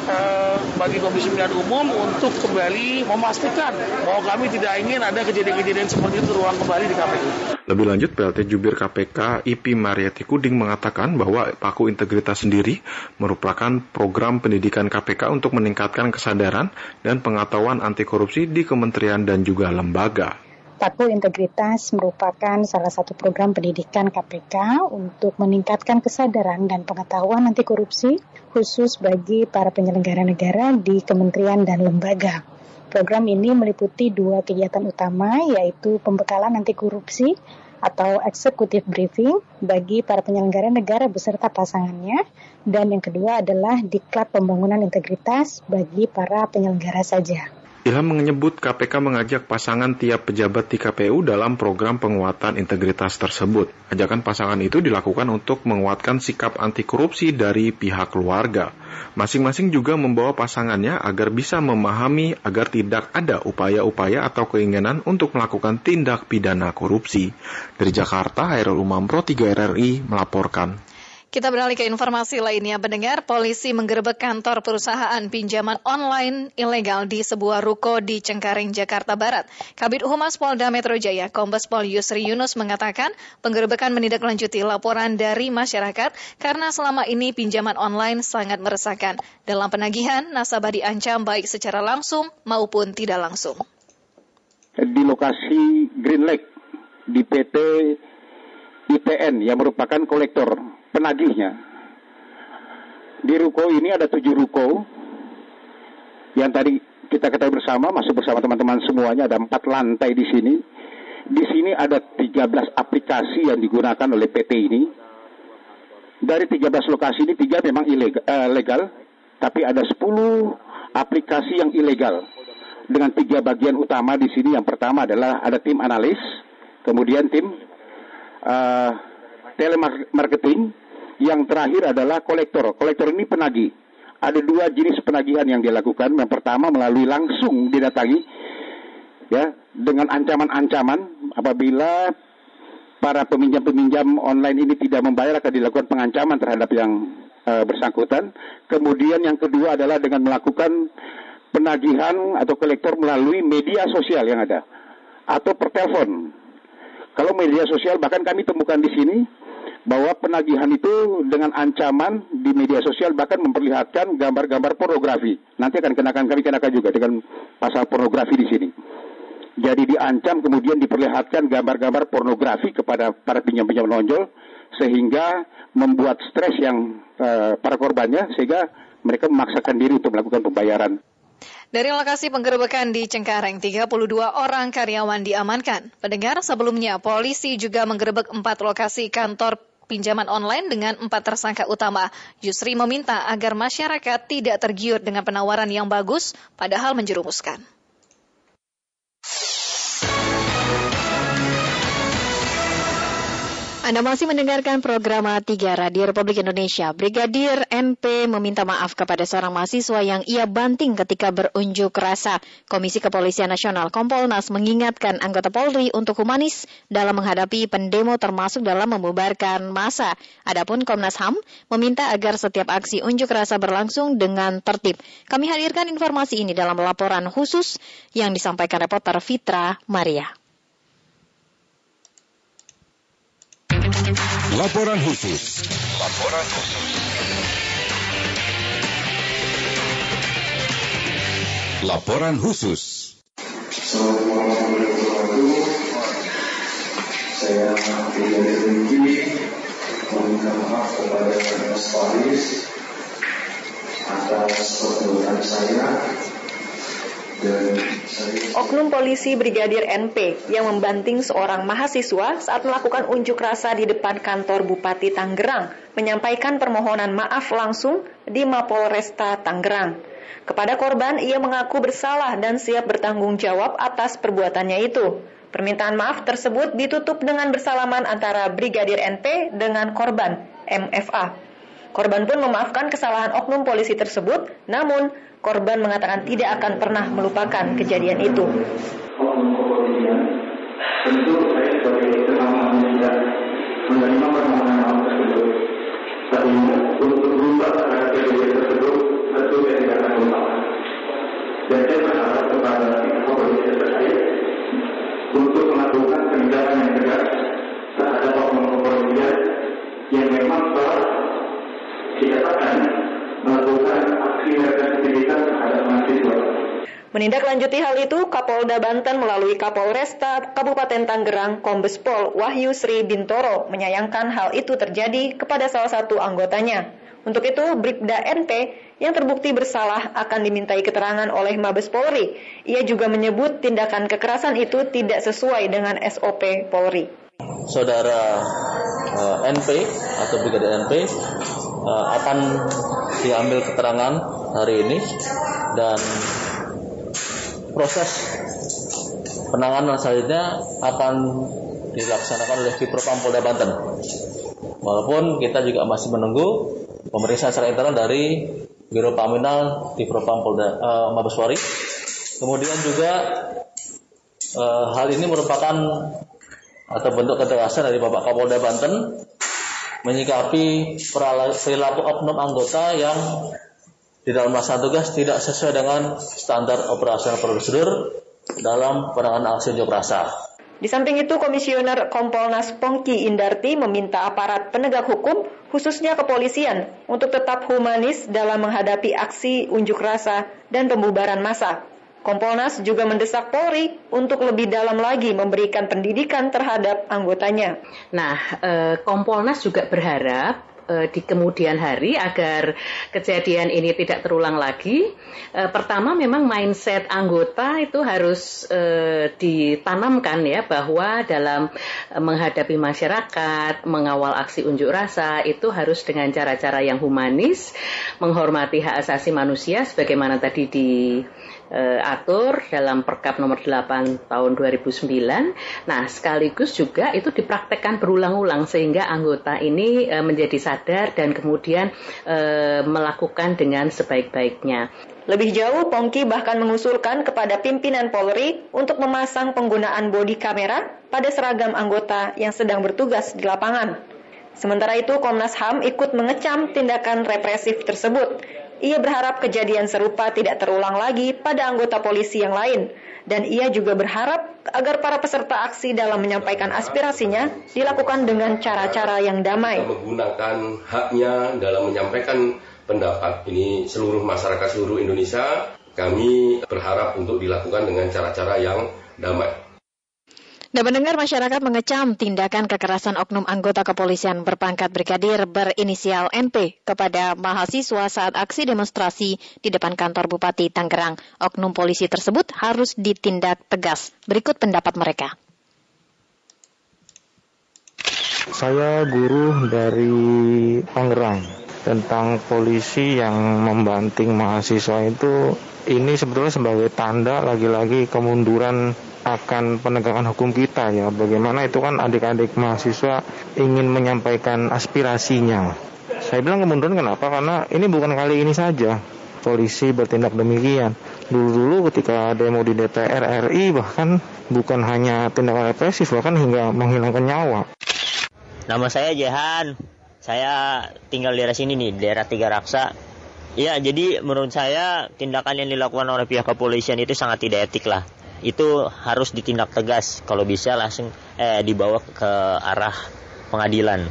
Speaker 24: Eh, bagi Komisi Pemilihan Umum untuk kembali memastikan bahwa kami tidak ingin ada kejadian-kejadian seperti itu terulang kembali di KPU.
Speaker 3: Lebih lanjut, PLT Jubir KPK IP Mariati Kuding mengatakan bahwa Paku Integritas sendiri merupakan program pendidikan KPK untuk meningkatkan kesadaran dan pengetahuan anti korupsi di kementerian dan juga lembaga.
Speaker 25: Paku Integritas merupakan salah satu program pendidikan KPK untuk meningkatkan kesadaran dan pengetahuan anti korupsi khusus bagi para penyelenggara negara di kementerian dan lembaga. Program ini meliputi dua kegiatan utama yaitu pembekalan anti korupsi atau executive briefing bagi para penyelenggara negara beserta pasangannya dan yang kedua adalah diklat pembangunan integritas bagi para penyelenggara saja.
Speaker 3: Ilham menyebut KPK mengajak pasangan tiap pejabat di KPU dalam program penguatan integritas tersebut. Ajakan pasangan itu dilakukan untuk menguatkan sikap anti korupsi dari pihak keluarga. Masing-masing juga membawa pasangannya agar bisa memahami agar tidak ada upaya-upaya atau keinginan untuk melakukan tindak pidana korupsi. Dari Jakarta, Hairul Umam Pro 3 RRI melaporkan.
Speaker 26: Kita beralih ke informasi lainnya. Pendengar, polisi menggerebek kantor perusahaan pinjaman online ilegal di sebuah ruko di Cengkareng, Jakarta Barat. Kabit Humas Polda Metro Jaya, Kombes Pol Yusri Yunus mengatakan penggerebekan menindaklanjuti laporan dari masyarakat karena selama ini pinjaman online sangat meresahkan. Dalam penagihan, nasabah diancam baik secara langsung maupun tidak langsung.
Speaker 22: Di lokasi Green Lake, di PT ITN yang merupakan kolektor penagihnya. Di ruko ini ada tujuh ruko yang tadi kita ketahui bersama, masuk bersama teman-teman semuanya, ada empat lantai di sini. Di sini ada 13 aplikasi yang digunakan oleh PT ini. Dari 13 lokasi ini, tiga memang ilegal, uh, legal, tapi ada 10 aplikasi yang ilegal. Dengan tiga bagian utama di sini, yang pertama adalah ada tim analis, kemudian tim uh, telemarketing, yang terakhir adalah kolektor. Kolektor ini penagih. Ada dua jenis penagihan yang dilakukan. Yang pertama melalui langsung didatangi ya dengan ancaman-ancaman apabila para peminjam-peminjam online ini tidak membayar akan dilakukan pengancaman terhadap yang uh, bersangkutan. Kemudian yang kedua adalah dengan melakukan penagihan atau kolektor melalui media sosial yang ada atau per telepon. Kalau media sosial bahkan kami temukan di sini bahwa penagihan itu dengan ancaman di media sosial bahkan memperlihatkan gambar-gambar pornografi. Nanti akan kenakan kami kenakan juga dengan pasal pornografi di sini. Jadi diancam kemudian diperlihatkan gambar-gambar pornografi kepada para pinjam-pinjam nonjol sehingga membuat stres yang uh, para korbannya sehingga mereka memaksakan diri untuk melakukan pembayaran.
Speaker 26: Dari lokasi penggerebekan di Cengkareng, 32 orang karyawan diamankan. Pendengar sebelumnya, polisi juga menggerebek empat lokasi kantor pinjaman online dengan empat tersangka utama. Yusri meminta agar masyarakat tidak tergiur dengan penawaran yang bagus, padahal menjerumuskan. Anda masih mendengarkan program 3 Radio Republik Indonesia. Brigadir NP meminta maaf kepada seorang mahasiswa yang ia banting ketika berunjuk rasa. Komisi Kepolisian Nasional Kompolnas mengingatkan anggota Polri untuk humanis dalam menghadapi pendemo termasuk dalam membubarkan massa. Adapun Komnas HAM meminta agar setiap aksi unjuk rasa berlangsung dengan tertib. Kami hadirkan informasi ini dalam laporan khusus yang disampaikan reporter Fitra Maria.
Speaker 9: Laporan khusus. Laporan khusus. Laporan khusus.
Speaker 4: Saya tidak berhenti meminta maaf kepada Mas Faris atas perbuatan saya
Speaker 26: Oknum polisi Brigadir NP yang membanting seorang mahasiswa saat melakukan unjuk rasa di depan kantor Bupati Tangerang menyampaikan permohonan maaf langsung di Mapolresta Tangerang. Kepada korban, ia mengaku bersalah dan siap bertanggung jawab atas perbuatannya itu. Permintaan maaf tersebut ditutup dengan bersalaman antara Brigadir NP dengan korban MFA. Korban pun memaafkan kesalahan oknum polisi tersebut, namun korban mengatakan tidak akan pernah melupakan kejadian itu.
Speaker 4: Tentu saya
Speaker 26: Menindaklanjuti hal itu, Kapolda Banten melalui Kapolresta Kabupaten Tangerang, Kombes Pol Wahyu Sri Bintoro menyayangkan hal itu terjadi kepada salah satu anggotanya. Untuk itu, Bribda NP yang terbukti bersalah akan dimintai keterangan oleh Mabes Polri. Ia juga menyebut tindakan kekerasan itu tidak sesuai dengan SOP Polri.
Speaker 27: Saudara uh, eh, NP atau Brigadir NP uh, akan diambil keterangan hari ini dan proses penanganan selanjutnya akan dilaksanakan oleh Kipropam Polda Banten. Walaupun kita juga masih menunggu pemeriksaan secara internal dari Biro Paminal di Propam Polda uh, Mabeswari. Kemudian juga uh, hal ini merupakan atau bentuk ketegasan dari Bapak Kapolda Banten
Speaker 28: menyikapi perilaku oknum anggota yang di dalam melaksanakan tugas tidak sesuai dengan standar operasional prosedur dalam penanganan aksi unjuk rasa.
Speaker 26: Di samping itu, Komisioner Kompolnas Pongki Indarti meminta aparat penegak hukum, khususnya kepolisian, untuk tetap humanis dalam menghadapi aksi unjuk rasa dan pembubaran massa. Kompolnas juga mendesak Polri untuk lebih dalam lagi memberikan pendidikan terhadap anggotanya.
Speaker 27: Nah, eh, Kompolnas juga berharap uh, di kemudian hari agar kejadian ini tidak terulang lagi. Uh, pertama memang mindset anggota itu harus uh, ditanamkan ya bahwa dalam menghadapi masyarakat, mengawal aksi unjuk rasa itu harus dengan cara-cara yang humanis, menghormati hak asasi manusia sebagaimana tadi di uh, atur dalam Perkap nomor 8 tahun 2009. Nah, sekaligus juga itu dipraktekkan berulang-ulang sehingga anggota ini uh, menjadi sadar dan kemudian uh, melakukan dengan sebaik-baiknya.
Speaker 26: Lebih jauh, Pongki bahkan mengusulkan kepada pimpinan Polri untuk memasang penggunaan bodi kamera pada seragam anggota yang sedang bertugas di lapangan. Sementara itu, Komnas HAM ikut mengecam tindakan represif tersebut ia berharap kejadian serupa tidak terulang lagi pada anggota polisi yang lain, dan ia juga berharap agar para peserta aksi dalam menyampaikan aspirasinya dilakukan dengan cara-cara yang damai.
Speaker 22: Menggunakan haknya dalam menyampaikan pendapat ini seluruh masyarakat seluruh Indonesia, kami berharap untuk dilakukan dengan cara-cara yang damai.
Speaker 26: Dan mendengar masyarakat mengecam tindakan kekerasan oknum anggota kepolisian berpangkat brigadir berinisial MP kepada mahasiswa saat aksi demonstrasi di depan kantor Bupati Tangerang. Oknum polisi tersebut harus ditindak tegas. Berikut pendapat mereka.
Speaker 29: Saya guru dari Tangerang tentang polisi yang membanting mahasiswa itu ini sebetulnya sebagai tanda lagi-lagi kemunduran akan penegakan hukum kita ya. Bagaimana itu kan adik-adik mahasiswa ingin menyampaikan aspirasinya. Saya bilang kemunduran kenapa? Karena ini bukan kali ini saja polisi bertindak demikian. Dulu-dulu ketika demo di DPR RI bahkan bukan hanya tindakan represif bahkan hingga menghilangkan nyawa.
Speaker 30: Nama saya Jehan. Saya tinggal di daerah sini nih, daerah Tiga Raksa. Ya, jadi menurut saya tindakan yang dilakukan oleh pihak kepolisian itu sangat tidak etik lah itu harus ditindak tegas. Kalau bisa langsung eh dibawa ke arah pengadilan.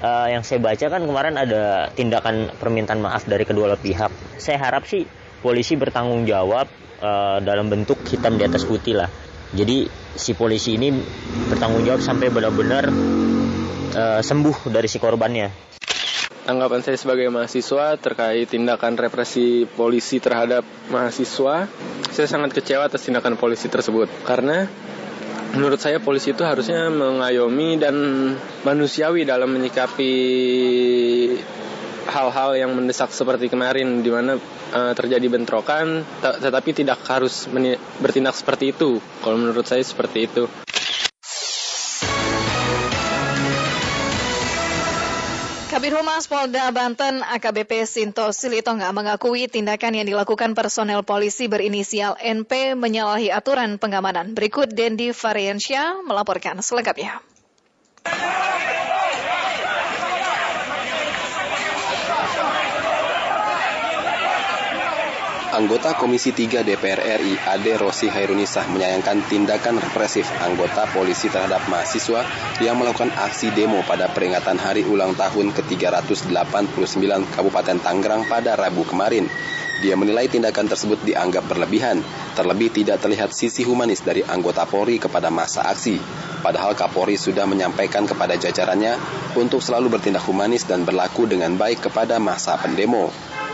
Speaker 30: Uh, yang saya baca kan kemarin ada tindakan permintaan maaf dari kedua pihak. Saya harap sih polisi bertanggung jawab uh, dalam bentuk hitam di atas putih lah. Jadi si polisi ini bertanggung jawab sampai benar-benar uh, sembuh dari si korbannya
Speaker 1: Tanggapan saya sebagai mahasiswa terkait tindakan represi polisi terhadap mahasiswa, saya sangat kecewa atas tindakan polisi tersebut karena menurut saya polisi itu harusnya mengayomi dan manusiawi dalam menyikapi hal-hal yang mendesak seperti kemarin di mana uh, terjadi bentrokan tetapi tidak harus bertindak seperti itu. Kalau menurut saya seperti itu.
Speaker 26: Kabir Humas Polda Banten AKBP Sinto Silitonga mengakui tindakan yang dilakukan personel polisi berinisial NP menyalahi aturan pengamanan. Berikut Dendi Variansyah melaporkan selengkapnya.
Speaker 31: Anggota Komisi 3 DPR RI Ade Rosi Hairunisah menyayangkan tindakan represif anggota polisi terhadap mahasiswa yang melakukan aksi demo pada peringatan hari ulang tahun ke-389 Kabupaten Tangerang pada Rabu kemarin. Dia menilai tindakan tersebut dianggap berlebihan, terlebih tidak terlihat sisi humanis dari anggota Polri kepada masa aksi. Padahal Kapolri sudah menyampaikan kepada jajarannya untuk selalu bertindak humanis dan berlaku dengan baik kepada masa pendemo.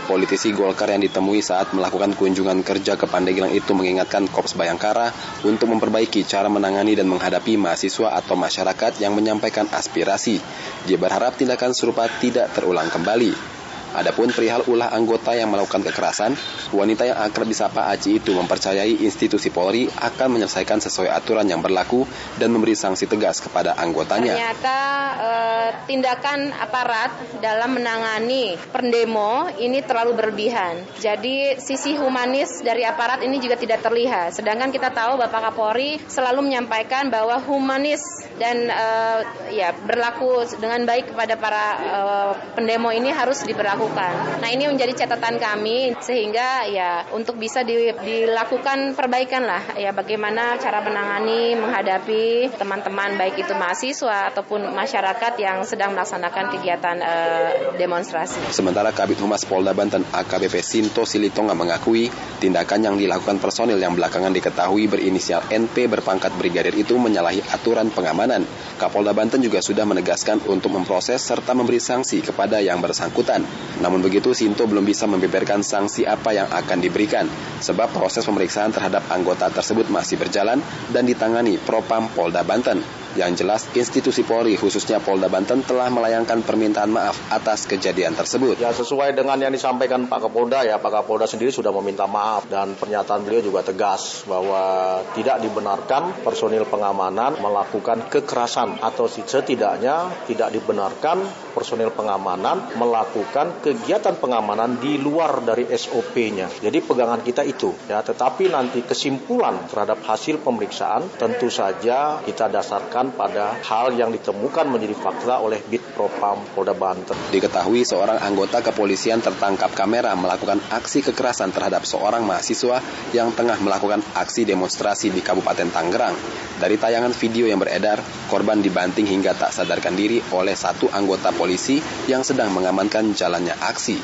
Speaker 31: Politisi Golkar yang ditemui saat melakukan kunjungan kerja ke Pandeglang itu mengingatkan Korps Bayangkara untuk memperbaiki cara menangani dan menghadapi mahasiswa atau masyarakat yang menyampaikan aspirasi. Dia berharap tindakan serupa tidak terulang kembali. Adapun perihal ulah anggota yang melakukan kekerasan, wanita yang akrab disapa Aci itu mempercayai institusi Polri akan menyelesaikan sesuai aturan yang berlaku dan memberi sanksi tegas kepada anggotanya.
Speaker 32: Ternyata eh, tindakan aparat dalam menangani pendemo ini terlalu berlebihan. Jadi sisi humanis dari aparat ini juga tidak terlihat. Sedangkan kita tahu Bapak Kapolri selalu menyampaikan bahwa humanis dan uh, ya berlaku dengan baik kepada para uh, pendemo ini harus diberlakukan. Nah ini menjadi catatan kami sehingga ya untuk bisa di, dilakukan perbaikan lah ya bagaimana cara menangani menghadapi teman-teman baik itu mahasiswa ataupun masyarakat yang sedang melaksanakan kegiatan uh, demonstrasi.
Speaker 31: Sementara Kabit Humas Polda Banten AKBP Sinto Silitonga mengakui tindakan yang dilakukan personil yang belakangan diketahui berinisial NP berpangkat brigadir itu menyalahi aturan pengamanan. Kapolda Banten juga sudah menegaskan untuk memproses serta memberi sanksi kepada yang bersangkutan. Namun begitu, Sinto belum bisa membeberkan sanksi apa yang akan diberikan, sebab proses pemeriksaan terhadap anggota tersebut masih berjalan dan ditangani Propam Polda Banten. Yang jelas, institusi Polri khususnya Polda Banten telah melayangkan permintaan maaf atas kejadian tersebut.
Speaker 23: Ya sesuai dengan yang disampaikan Pak Kapolda ya, Pak Kapolda sendiri sudah meminta maaf dan pernyataan beliau juga tegas bahwa tidak dibenarkan personil pengamanan melakukan kekerasan atau setidaknya tidak dibenarkan personil pengamanan melakukan kegiatan pengamanan di luar dari SOP-nya. Jadi pegangan kita itu ya, tetapi nanti kesimpulan terhadap hasil pemeriksaan tentu saja kita dasarkan pada hal yang ditemukan menjadi fakta oleh Bit Propam Polda Banten.
Speaker 31: Diketahui seorang anggota kepolisian tertangkap kamera melakukan aksi kekerasan terhadap seorang mahasiswa yang tengah melakukan aksi demonstrasi di Kabupaten Tangerang. Dari tayangan video yang beredar, korban dibanting hingga tak sadarkan diri oleh satu anggota polisi yang sedang mengamankan jalannya aksi.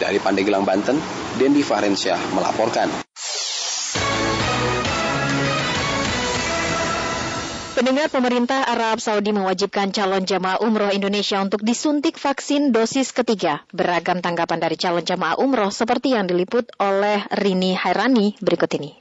Speaker 31: Dari Pandeglang, Banten, Dendi Farensyah melaporkan.
Speaker 1: Pendengar pemerintah Arab Saudi mewajibkan calon jamaah umroh Indonesia untuk disuntik vaksin dosis ketiga. Beragam tanggapan dari calon jamaah umroh seperti yang diliput oleh Rini Hairani berikut ini.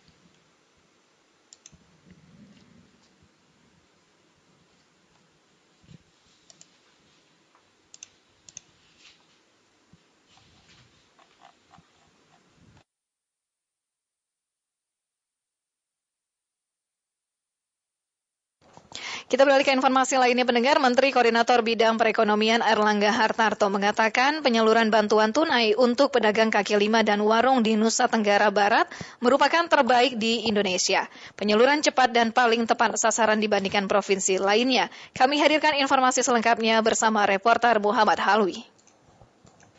Speaker 1: Kita beralih ke informasi lainnya pendengar, Menteri Koordinator Bidang Perekonomian Erlangga Hartarto mengatakan penyaluran bantuan tunai untuk pedagang kaki lima dan warung di Nusa Tenggara Barat merupakan terbaik di Indonesia. Penyaluran cepat dan paling tepat sasaran dibandingkan provinsi lainnya. Kami hadirkan informasi selengkapnya bersama reporter Muhammad Halwi.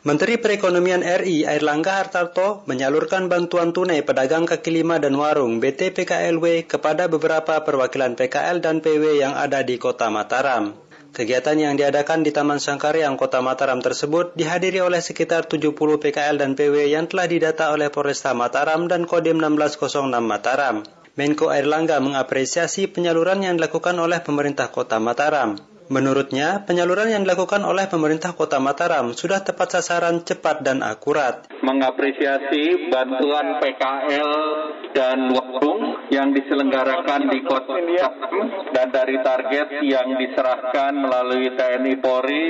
Speaker 33: Menteri Perekonomian RI Airlangga Hartarto menyalurkan bantuan tunai pedagang kaki lima dan warung BTPKLW kepada beberapa perwakilan PKL dan PW yang ada di Kota Mataram. Kegiatan yang diadakan di Taman Sangkaryang Kota Mataram tersebut dihadiri oleh sekitar 70 PKL dan PW yang telah didata oleh Polresta Mataram dan Kodim 1606 Mataram. Menko Airlangga mengapresiasi penyaluran yang dilakukan oleh pemerintah Kota Mataram. Menurutnya, penyaluran yang dilakukan oleh pemerintah Kota Mataram sudah tepat sasaran, cepat, dan akurat.
Speaker 34: Mengapresiasi bantuan PKL dan warung yang diselenggarakan di Kota Mataram dan dari target yang diserahkan melalui TNI Polri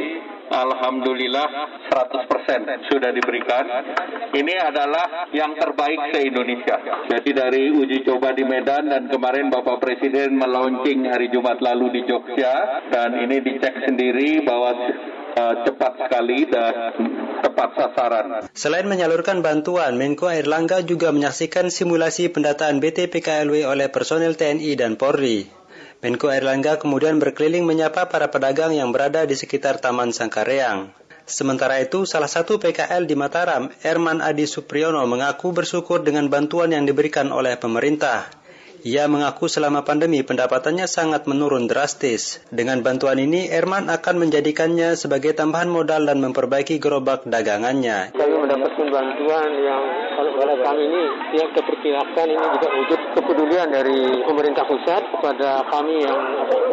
Speaker 34: Alhamdulillah 100% sudah diberikan. Ini adalah yang terbaik se-Indonesia. Jadi dari uji coba di Medan dan kemarin Bapak Presiden melaunching hari Jumat lalu di Jogja dan ini dicek sendiri bahwa uh, cepat sekali dan tepat sasaran.
Speaker 33: Selain menyalurkan bantuan, Menko Airlangga juga menyaksikan simulasi pendataan BTPKLW oleh personel TNI dan Polri. Menko Airlangga kemudian berkeliling menyapa para pedagang yang berada di sekitar Taman Sangkareang. Sementara itu, salah satu PKL di Mataram, Erman Adi Supriyono mengaku bersyukur dengan bantuan yang diberikan oleh pemerintah. Ia mengaku selama pandemi pendapatannya sangat menurun drastis. Dengan bantuan ini, Erman akan menjadikannya sebagai tambahan modal dan memperbaiki gerobak dagangannya.
Speaker 35: Kami mendapatkan bantuan yang kalau kami ini yang diperkirakan ini juga wujud
Speaker 36: kepedulian dari pemerintah pusat kepada kami yang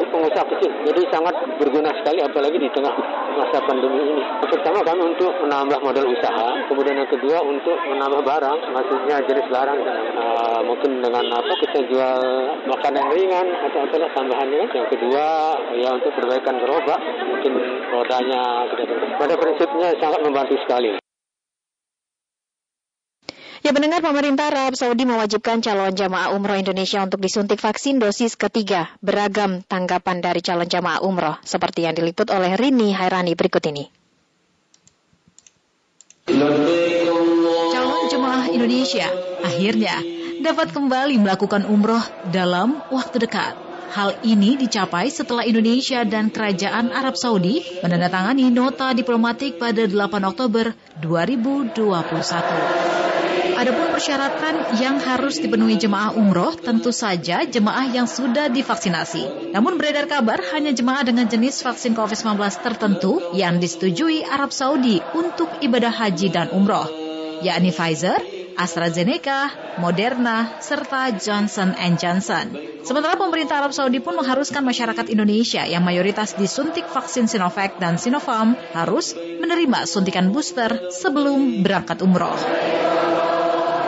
Speaker 36: pengusaha kecil. Jadi sangat berguna sekali apalagi di tengah masa pandemi ini. Pertama kami untuk menambah modal usaha, kemudian yang kedua untuk menambah barang, maksudnya jenis barang uh, mungkin dengan apa kita jual makanan ringan atau apalah tambahannya. Yang kedua ya untuk perbaikan gerobak, mungkin rodanya. Pada prinsipnya sangat membantu sekali.
Speaker 37: Ya mendengar pemerintah Arab Saudi mewajibkan calon jamaah umroh Indonesia untuk disuntik vaksin dosis ketiga. Beragam tanggapan dari calon jamaah umroh seperti yang diliput oleh Rini Hairani berikut ini.
Speaker 19: Calon jemaah Indonesia akhirnya dapat kembali melakukan umroh dalam waktu dekat. Hal ini dicapai setelah Indonesia dan Kerajaan Arab Saudi menandatangani nota diplomatik pada 8 Oktober 2021. Adapun persyaratan yang harus dipenuhi jemaah umroh tentu saja jemaah yang sudah divaksinasi. Namun beredar kabar hanya jemaah dengan jenis vaksin COVID-19 tertentu yang disetujui Arab Saudi untuk ibadah haji dan umroh, yakni Pfizer, AstraZeneca, Moderna, serta Johnson Johnson. Sementara pemerintah Arab Saudi pun mengharuskan masyarakat Indonesia yang mayoritas disuntik vaksin Sinovac dan Sinopharm harus menerima suntikan booster sebelum berangkat umroh.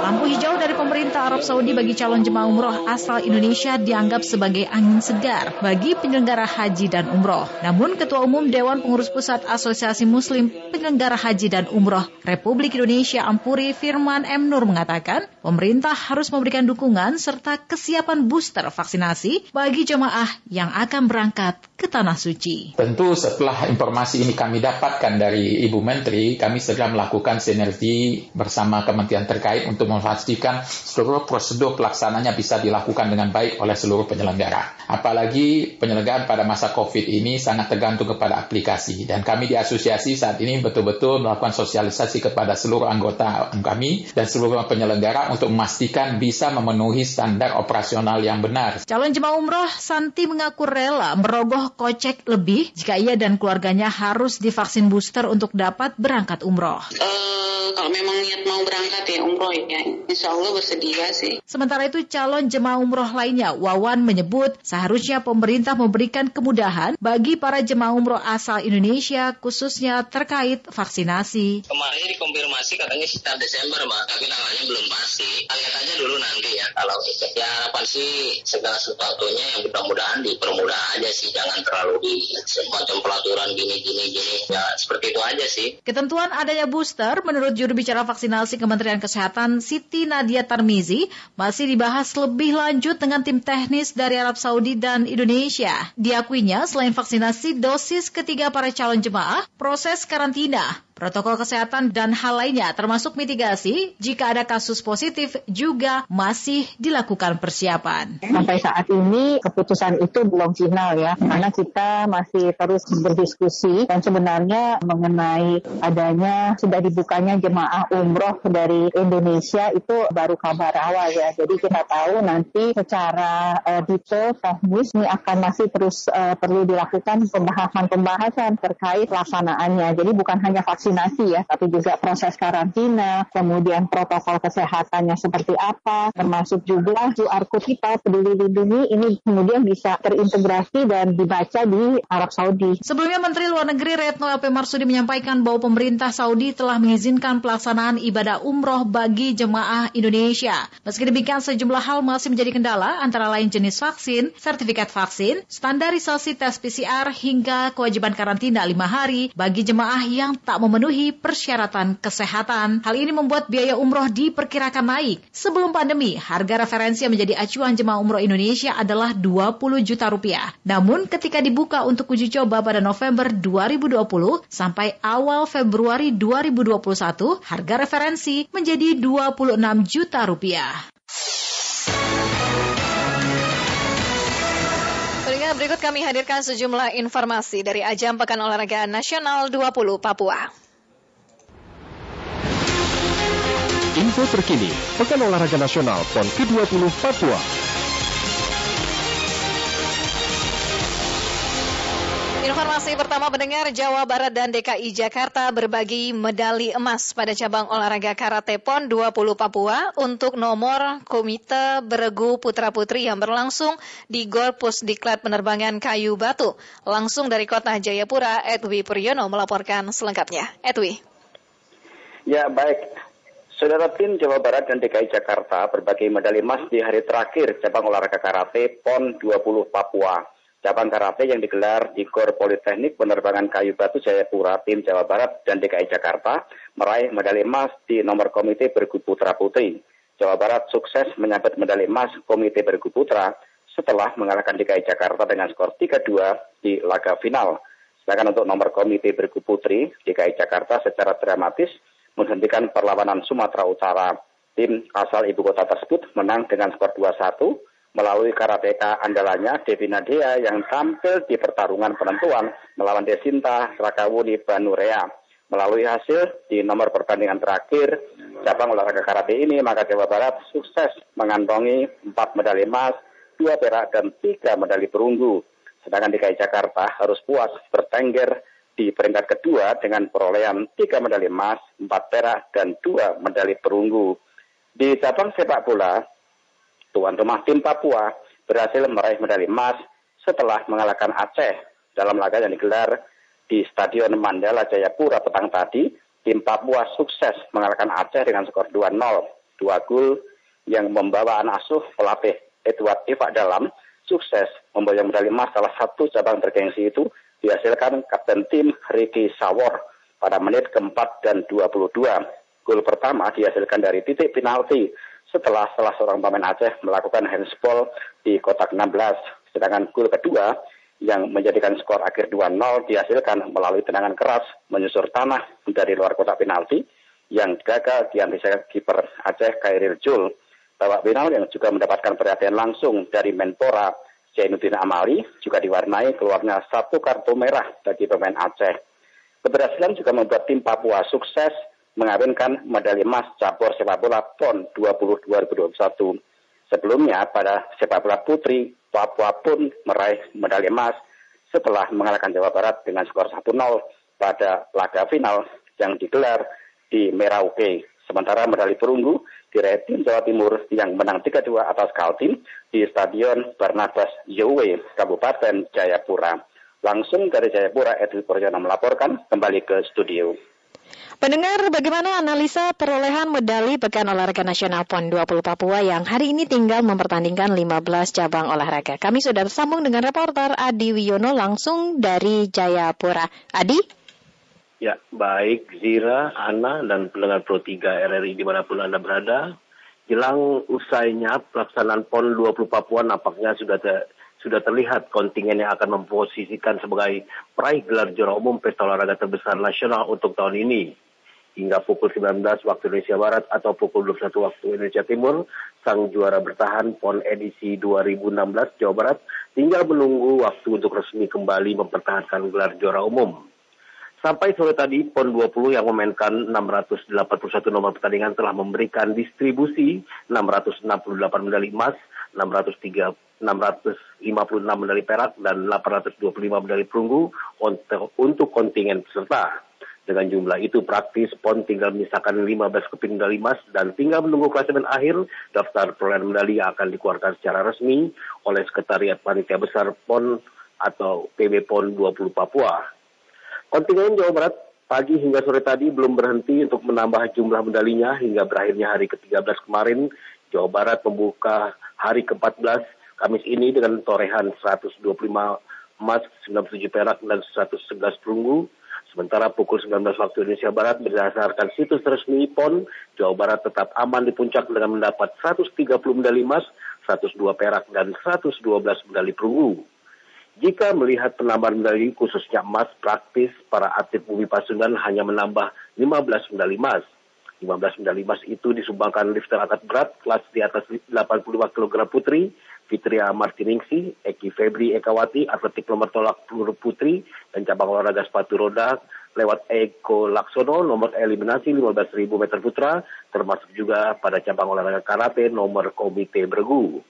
Speaker 19: Lampu hijau dari pemerintah Arab Saudi bagi calon jemaah umroh asal Indonesia dianggap sebagai angin segar bagi penyelenggara haji dan umroh. Namun Ketua Umum Dewan Pengurus Pusat Asosiasi Muslim Penyelenggara Haji dan Umroh Republik Indonesia Ampuri Firman M. Nur mengatakan, pemerintah harus memberikan dukungan serta kesiapan booster vaksinasi bagi jemaah yang akan berangkat ke Tanah Suci.
Speaker 38: Tentu setelah informasi ini kami dapatkan dari Ibu Menteri, kami segera melakukan sinergi bersama kementerian terkait untuk memastikan seluruh prosedur pelaksananya bisa dilakukan dengan baik oleh seluruh penyelenggara. Apalagi penyelenggaraan pada masa COVID ini sangat tergantung kepada aplikasi dan kami di asosiasi saat ini betul-betul melakukan sosialisasi kepada seluruh anggota kami dan seluruh penyelenggara untuk memastikan bisa memenuhi standar operasional yang benar.
Speaker 19: Calon jemaah umroh Santi mengaku rela merogoh kocek lebih jika ia dan keluarganya harus divaksin booster untuk dapat berangkat umroh.
Speaker 39: Uh, kalau memang niat mau berangkat ya umroh ya Insya Allah bersedia sih.
Speaker 19: Sementara itu calon jemaah umroh lainnya, Wawan menyebut seharusnya pemerintah memberikan kemudahan bagi para jemaah umroh asal Indonesia khususnya terkait vaksinasi.
Speaker 22: Kemarin dikonfirmasi katanya sekitar Desember, Mbak, tapi tanggalnya belum pasti. Lihat aja dulu nanti ya kalau itu. Ya harapan sih segala sesuatunya yang mudah-mudahan dipermudah aja sih, jangan terlalu di semacam pelaturan gini gini gini. Ya seperti itu aja sih.
Speaker 19: Ketentuan adanya booster menurut juru bicara vaksinasi Kementerian Kesehatan Siti Nadia Tarmizi masih dibahas lebih lanjut dengan tim teknis dari Arab Saudi dan Indonesia. Diakuinya selain vaksinasi dosis ketiga para calon jemaah, proses karantina protokol kesehatan dan hal lainnya termasuk mitigasi jika ada kasus positif juga masih dilakukan persiapan.
Speaker 21: Sampai saat ini keputusan itu belum final ya, karena kita masih terus berdiskusi dan sebenarnya mengenai adanya sudah dibukanya jemaah umroh dari Indonesia itu baru kabar awal ya. Jadi kita tahu nanti secara uh, detail teknis ini akan masih terus uh, perlu dilakukan pembahasan-pembahasan terkait pelaksanaannya. Jadi bukan hanya vaksin vaksinasi ya, tapi juga proses karantina, kemudian protokol kesehatannya seperti apa, termasuk juga QR code kita peduli lindungi ini kemudian bisa terintegrasi dan dibaca di Arab Saudi.
Speaker 19: Sebelumnya Menteri Luar Negeri Retno LP Marsudi menyampaikan bahwa pemerintah Saudi telah mengizinkan pelaksanaan ibadah umroh bagi jemaah Indonesia. Meski demikian sejumlah hal masih menjadi kendala antara lain jenis vaksin, sertifikat vaksin, standarisasi tes PCR hingga kewajiban karantina lima hari bagi jemaah yang tak memenuhi memenuhi persyaratan kesehatan. Hal ini membuat biaya umroh diperkirakan naik. Sebelum pandemi, harga referensi yang menjadi acuan jemaah umroh Indonesia adalah 20 juta rupiah. Namun ketika dibuka untuk uji coba pada November 2020 sampai awal Februari 2021, harga referensi menjadi 26 juta rupiah.
Speaker 37: berikut kami hadirkan sejumlah informasi dari ajang Pekan Olahraga Nasional 20 Papua.
Speaker 16: Info terkini, Pekan Olahraga Nasional PON ke-20 Papua.
Speaker 1: Informasi pertama pendengar Jawa Barat dan DKI Jakarta berbagi medali emas pada cabang olahraga karate pon 20 Papua untuk nomor Komite Beregu Putra Putri yang berlangsung di Gor Pusdiklat Penerbangan Kayu Batu. Langsung dari kota Jayapura, Edwi Puryono melaporkan selengkapnya. Edwi.
Speaker 13: Ya baik, Saudara tim Jawa Barat dan DKI Jakarta berbagi medali emas di hari terakhir cabang olahraga karate PON 20 Papua. Cabang karate yang digelar di Gor Politeknik Penerbangan Kayu Batu Jayapura, tim Jawa Barat dan DKI Jakarta meraih medali emas di nomor Komite Bergu Putra Putri. Jawa Barat sukses menyabet medali emas Komite Bergu Putra setelah mengalahkan DKI Jakarta dengan skor 3-2 di laga final. Sedangkan untuk nomor Komite Bergu Putri, DKI Jakarta secara dramatis menghentikan perlawanan Sumatera Utara. Tim asal ibu kota tersebut menang dengan skor 2-1 melalui karateka andalannya Devi Nadia yang tampil di pertarungan penentuan melawan Desinta Rakawuni Banurea. Melalui hasil di nomor pertandingan terakhir cabang olahraga karate ini, maka Jawa Barat sukses mengantongi 4 medali emas, 2 perak, dan 3 medali perunggu. Sedangkan DKI Jakarta harus puas bertengger di peringkat kedua dengan perolehan 3 medali emas, 4 perak, dan 2 medali perunggu. Di cabang sepak bola, tuan rumah tim Papua berhasil meraih medali emas setelah mengalahkan Aceh dalam laga yang digelar di Stadion Mandala Jayapura petang tadi. Tim Papua sukses mengalahkan Aceh dengan skor 2-0. Dua gol yang membawa anak asuh pelatih Edward Iva Dalam sukses membawa medali emas salah satu cabang bergengsi itu dihasilkan Kapten tim Ricky Sawor pada menit keempat dan 22. Gol pertama dihasilkan dari titik penalti setelah salah seorang pemain Aceh melakukan handsball di kotak 16. Sedangkan gol kedua yang menjadikan skor akhir 2-0 dihasilkan melalui tendangan keras menyusur tanah dari luar kotak penalti yang gagal diantisipasi kiper Aceh Kairil Jul. Babak final yang juga mendapatkan perhatian langsung dari Menpora Zainuddin Amali juga diwarnai keluarnya satu kartu merah bagi pemain Aceh. Keberhasilan juga membuat tim Papua sukses mengawinkan medali emas cabur sepak bola PON 20 2021. Sebelumnya pada sepak bola putri, Papua pun meraih medali emas setelah mengalahkan Jawa Barat dengan skor 1-0 pada laga final yang digelar di Merauke. Sementara medali perunggu diraih tim Jawa Timur yang menang 3-2 atas Kaltim di Stadion Barnabas Yowe, Kabupaten Jayapura. Langsung dari Jayapura, Edwin Puryono melaporkan kembali ke studio.
Speaker 1: Pendengar, bagaimana analisa perolehan medali Pekan Olahraga Nasional PON 20 Papua yang hari ini tinggal mempertandingkan 15 cabang olahraga? Kami sudah bersambung dengan reporter Adi Wiono langsung dari Jayapura. Adi?
Speaker 40: Ya, baik Zira, Ana, dan pendengar Pro 3 RRI di mana pun Anda berada. Jelang usainya pelaksanaan PON 20 Papua nampaknya sudah ter, sudah terlihat kontingen yang akan memposisikan sebagai peraih gelar juara umum pesta olahraga terbesar nasional untuk tahun ini. Hingga pukul 19 waktu Indonesia Barat atau pukul 21 waktu Indonesia Timur, sang juara bertahan PON edisi 2016 Jawa Barat tinggal menunggu waktu untuk resmi kembali mempertahankan gelar juara umum. Sampai sore tadi, PON 20 yang memainkan 681 nomor pertandingan telah memberikan distribusi 668 medali emas, 603 656 medali perak dan 825 medali perunggu untuk, kontingen peserta. Dengan jumlah itu praktis PON tinggal menyisakan 15 keping medali emas dan tinggal menunggu klasemen akhir daftar perolehan medali yang akan dikeluarkan secara resmi oleh Sekretariat Panitia Besar PON atau PB PON 20 Papua. Kontingen Jawa Barat pagi hingga sore tadi belum berhenti untuk menambah jumlah medalinya hingga berakhirnya hari ke-13 kemarin Jawa Barat membuka hari ke-14 Kamis ini dengan torehan 125 emas, 97 perak, dan 111 perunggu Sementara pukul 19 waktu Indonesia Barat berdasarkan situs resmi PON, Jawa Barat tetap aman di puncak dengan mendapat 130 medali emas, 102 perak, dan 112 medali perunggu. Jika melihat penambahan medali khususnya emas praktis, para atlet Bumi Pasundan hanya menambah 15 medali emas. 15 medali emas itu disumbangkan lifter angkat berat kelas di atas 85 kg putri, Fitria Martiningsi, Eki Febri Ekawati, atletik nomor tolak peluru putri, dan cabang olahraga sepatu roda lewat Eko Laksono nomor eliminasi 15.000 meter putra, termasuk juga pada cabang olahraga karate nomor komite bergu.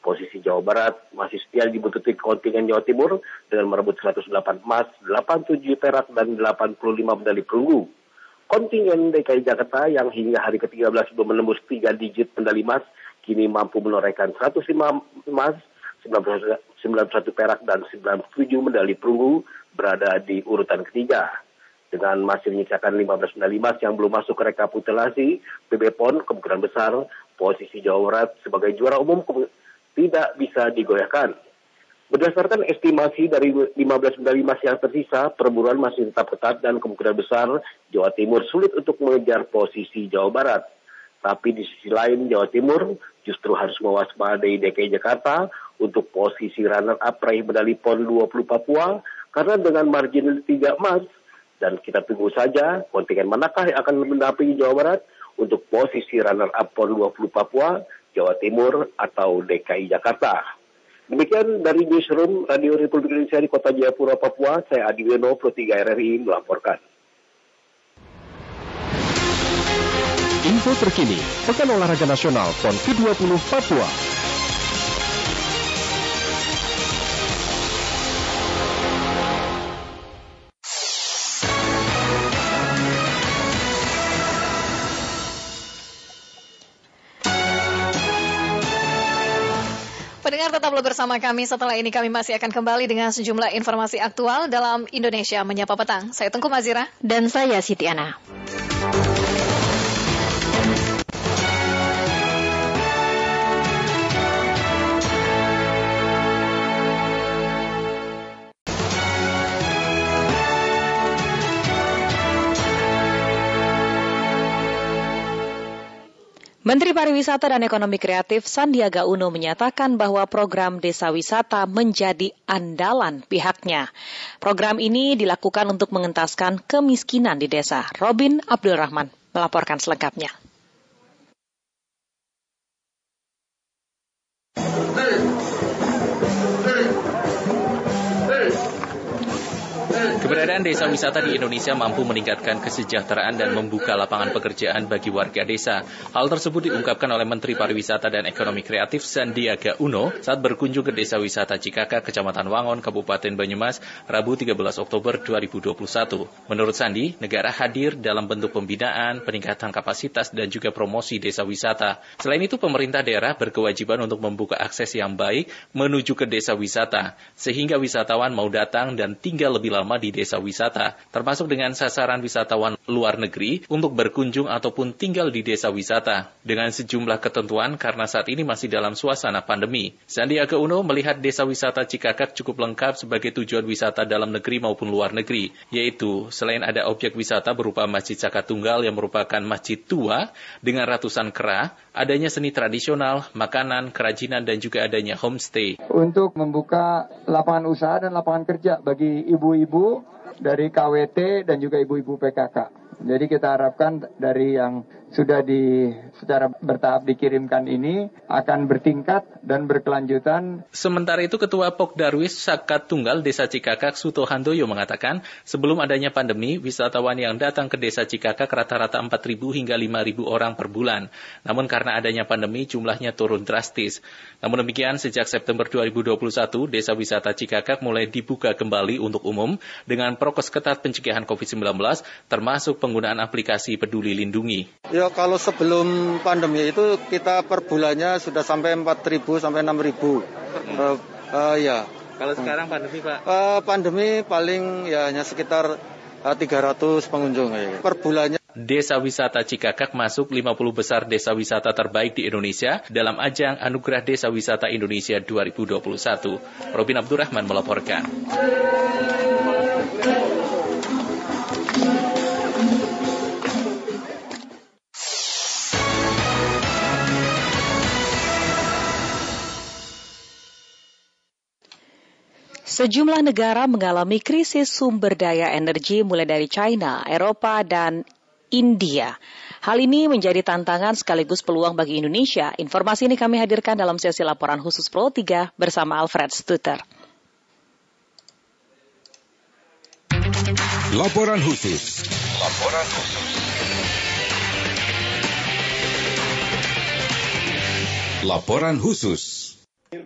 Speaker 40: Posisi Jawa Barat masih setia dibutuhkan kontingen Jawa Timur dengan merebut 108 emas, 87 perak, dan 85 medali perunggu. Kontingen DKI Jakarta yang hingga hari ke-13 belum menembus 3 digit medali emas, kini mampu menorehkan 105 emas, 91 perak, dan 97 medali perunggu berada di urutan ketiga. Dengan masih menyisakan 15 medali emas yang belum masuk ke rekapitulasi, PB PON kemungkinan besar posisi Jawa Barat sebagai juara umum tidak bisa digoyahkan. Berdasarkan estimasi dari 15 medali emas yang tersisa, perburuan masih tetap ketat dan kemungkinan besar Jawa Timur sulit untuk mengejar posisi Jawa Barat. Tapi di sisi lain Jawa Timur justru harus mewaspadai DKI Jakarta untuk posisi runner-up peraih medali PON 20 Papua karena dengan margin 3 emas dan kita tunggu saja kontingen manakah yang akan mendampingi Jawa Barat untuk posisi runner-up PON 20 Papua Jawa Timur atau DKI Jakarta. Demikian dari Newsroom Radio Republik Indonesia di Kota Jayapura, Papua, saya Adi Weno, Pro 3 RRI melaporkan.
Speaker 16: Info terkini, Pekan Olahraga Nasional PON ke-20 Papua.
Speaker 1: Pendengar tetaplah bersama kami. Setelah ini kami masih akan kembali dengan sejumlah informasi aktual dalam Indonesia Menyapa Petang. Saya Tengku Mazira.
Speaker 37: Dan saya Siti Ana. Menteri Pariwisata dan Ekonomi Kreatif Sandiaga Uno menyatakan bahwa program Desa Wisata menjadi andalan pihaknya. Program ini dilakukan untuk mengentaskan kemiskinan di desa. Robin Abdul Rahman melaporkan selengkapnya.
Speaker 41: Keberadaan desa wisata di Indonesia mampu meningkatkan kesejahteraan dan membuka lapangan pekerjaan bagi warga desa. Hal tersebut diungkapkan oleh Menteri Pariwisata dan Ekonomi Kreatif Sandiaga Uno saat berkunjung ke Desa Wisata Cikaka, Kecamatan Wangon, Kabupaten Banyumas, Rabu 13 Oktober 2021. Menurut Sandi, negara hadir dalam bentuk pembinaan, peningkatan kapasitas, dan juga promosi desa wisata. Selain itu, pemerintah daerah berkewajiban untuk membuka akses yang baik menuju ke desa wisata, sehingga wisatawan mau datang dan tinggal lebih lama di desa wisata, termasuk dengan sasaran wisatawan luar negeri untuk berkunjung ataupun tinggal di desa wisata, dengan sejumlah ketentuan karena saat ini masih dalam suasana pandemi. Sandiaga Uno melihat desa wisata Cikakak cukup lengkap sebagai tujuan wisata dalam negeri maupun luar negeri, yaitu selain ada objek wisata berupa Masjid Caka Tunggal yang merupakan masjid tua dengan ratusan kera, adanya seni tradisional, makanan, kerajinan, dan juga adanya homestay.
Speaker 42: Untuk membuka lapangan usaha dan lapangan kerja bagi ibu-ibu dari KWT dan juga ibu-ibu PKK. Jadi kita harapkan dari yang sudah di secara bertahap dikirimkan ini akan bertingkat dan berkelanjutan.
Speaker 41: Sementara itu Ketua Pok Darwis Sakat Tunggal Desa Cikakak Suto Handoyo mengatakan sebelum adanya pandemi wisatawan yang datang ke Desa Cikakak rata-rata 4.000 hingga 5.000 orang per bulan. Namun karena adanya pandemi jumlahnya turun drastis. Namun demikian sejak September 2021 Desa Wisata Cikakak mulai dibuka kembali untuk umum dengan prokes ketat pencegahan COVID-19 termasuk penggunaan aplikasi Peduli Lindungi.
Speaker 43: Ya kalau sebelum pandemi itu kita per bulannya sudah sampai 4.000 sampai 6.000. Uh, uh, ya.
Speaker 41: Kalau sekarang pandemi Pak?
Speaker 43: Uh, pandemi paling ya hanya sekitar uh, 300 pengunjung ya. per bulannya.
Speaker 41: Desa Wisata Cikakak masuk 50 besar desa wisata terbaik di Indonesia dalam ajang Anugerah Desa Wisata Indonesia 2021. Robin Abdurrahman melaporkan.
Speaker 37: Sejumlah negara mengalami krisis sumber daya energi mulai dari China, Eropa, dan India. Hal ini menjadi tantangan sekaligus peluang bagi Indonesia. Informasi ini kami hadirkan dalam sesi laporan khusus Pro 3 bersama Alfred Stuter.
Speaker 9: Laporan khusus. Laporan khusus. Laporan khusus.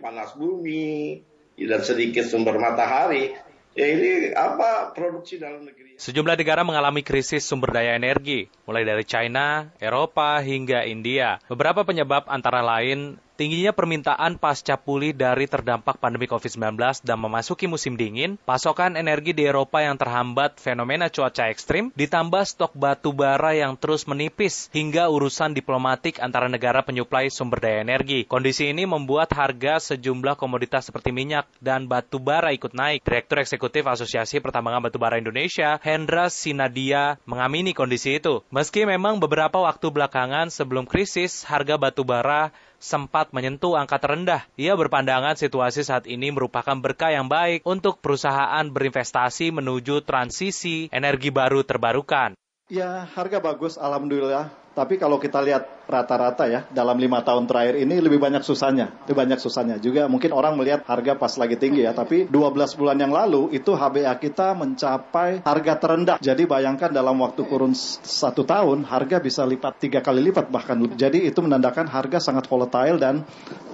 Speaker 43: Panas bumi dan sedikit sumber matahari, ya ini apa produksi dalam negeri.
Speaker 44: Sejumlah negara mengalami krisis sumber daya energi, mulai dari China, Eropa, hingga India. Beberapa penyebab antara lain Tingginya permintaan pasca pulih dari terdampak pandemi COVID-19 dan memasuki musim dingin, pasokan energi di Eropa yang terhambat fenomena cuaca ekstrim, ditambah stok batu bara yang terus menipis, hingga urusan diplomatik antara negara penyuplai sumber daya energi. Kondisi ini membuat harga sejumlah komoditas seperti minyak dan batu bara ikut naik. Direktur Eksekutif Asosiasi Pertambangan Batu Bara Indonesia, Hendra Sinadia, mengamini kondisi itu. Meski memang beberapa waktu belakangan sebelum krisis, harga batu bara sempat menyentuh angka terendah. Ia berpandangan situasi saat ini merupakan berkah yang baik untuk perusahaan berinvestasi menuju transisi energi baru terbarukan.
Speaker 45: Ya, harga bagus, alhamdulillah. Tapi kalau kita lihat rata-rata ya, dalam lima tahun terakhir ini lebih banyak susahnya. Lebih banyak susahnya. Juga mungkin orang melihat harga pas lagi tinggi ya. Tapi 12 bulan yang lalu itu HBA kita mencapai harga terendah. Jadi bayangkan dalam waktu kurun satu tahun, harga bisa lipat tiga kali lipat bahkan. Jadi itu menandakan harga sangat volatile dan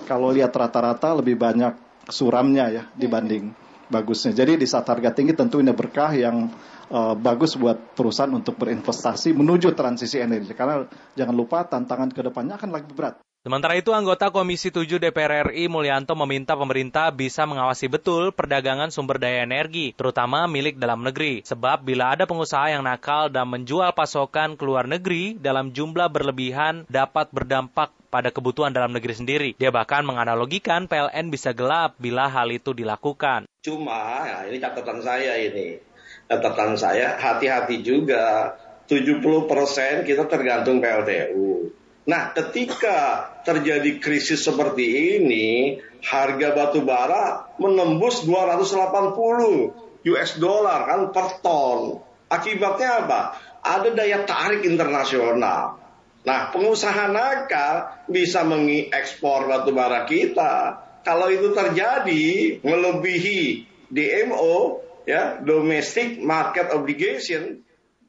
Speaker 45: kalau lihat rata-rata lebih banyak suramnya ya dibanding bagusnya. Jadi di saat harga tinggi tentu ini berkah yang uh, bagus buat perusahaan untuk berinvestasi menuju transisi energi. Karena jangan lupa tantangan ke depannya akan lebih berat.
Speaker 44: Sementara itu, anggota Komisi 7 DPR RI Mulyanto meminta pemerintah bisa mengawasi betul perdagangan sumber daya energi, terutama milik dalam negeri. Sebab bila ada pengusaha yang nakal dan menjual pasokan ke luar negeri dalam jumlah berlebihan dapat berdampak pada kebutuhan dalam negeri sendiri. Dia bahkan menganalogikan PLN bisa gelap bila hal itu dilakukan.
Speaker 43: Cuma, ya ini catatan saya ini catatan saya hati-hati juga 70% kita tergantung PLTU. Nah, ketika terjadi krisis seperti ini, harga batu bara menembus 280 US dollar kan per ton. Akibatnya apa? Ada daya tarik internasional. Nah, pengusaha nakal bisa mengekspor batu bara kita. Kalau itu terjadi melebihi DMO, ya domestic market obligation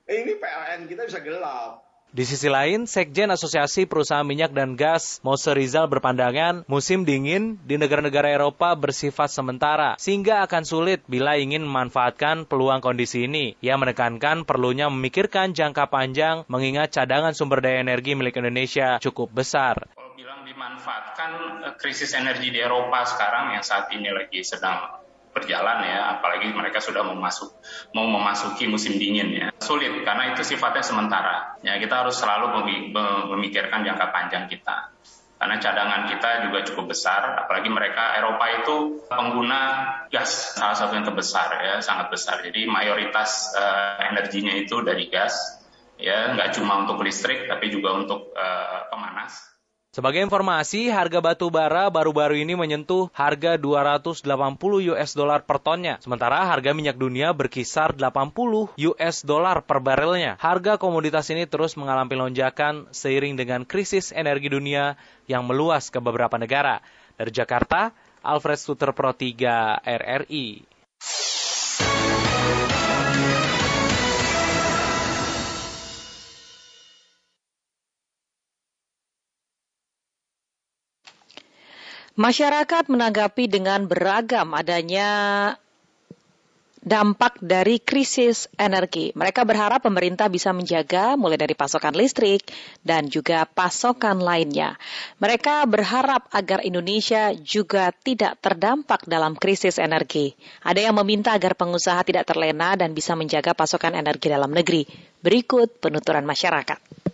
Speaker 43: ini PLN kita bisa gelap.
Speaker 44: Di sisi lain, Sekjen Asosiasi Perusahaan Minyak dan Gas, Mose Rizal berpandangan musim dingin di negara-negara Eropa bersifat sementara, sehingga akan sulit bila ingin memanfaatkan peluang kondisi ini. Ia menekankan perlunya memikirkan jangka panjang mengingat cadangan sumber daya energi milik Indonesia cukup besar.
Speaker 42: Kalau bilang dimanfaatkan eh, krisis energi di Eropa sekarang yang saat ini lagi sedang berjalan ya, apalagi mereka sudah memasuk mau memasuki musim dingin ya. Sulit karena itu sifatnya sementara. Ya, kita harus selalu memikirkan jangka panjang kita. Karena cadangan kita juga cukup besar, apalagi mereka Eropa itu pengguna gas salah satu yang terbesar ya, sangat besar. Jadi mayoritas uh, energinya itu dari gas, ya nggak cuma untuk listrik tapi juga untuk uh, pemanas.
Speaker 44: Sebagai informasi, harga batu bara baru-baru ini menyentuh harga 280 US dollar per tonnya. Sementara harga minyak dunia berkisar 80 US dollar per barelnya. Harga komoditas ini terus mengalami lonjakan seiring dengan krisis energi dunia yang meluas ke beberapa negara. Dari Jakarta, Alfred Suter Pro 3 RRI.
Speaker 1: Masyarakat menanggapi dengan beragam adanya dampak dari krisis energi. Mereka berharap pemerintah bisa menjaga mulai dari pasokan listrik dan juga pasokan lainnya. Mereka berharap agar Indonesia juga tidak terdampak dalam krisis energi. Ada yang meminta agar pengusaha tidak terlena dan bisa menjaga pasokan energi dalam negeri. Berikut penuturan masyarakat.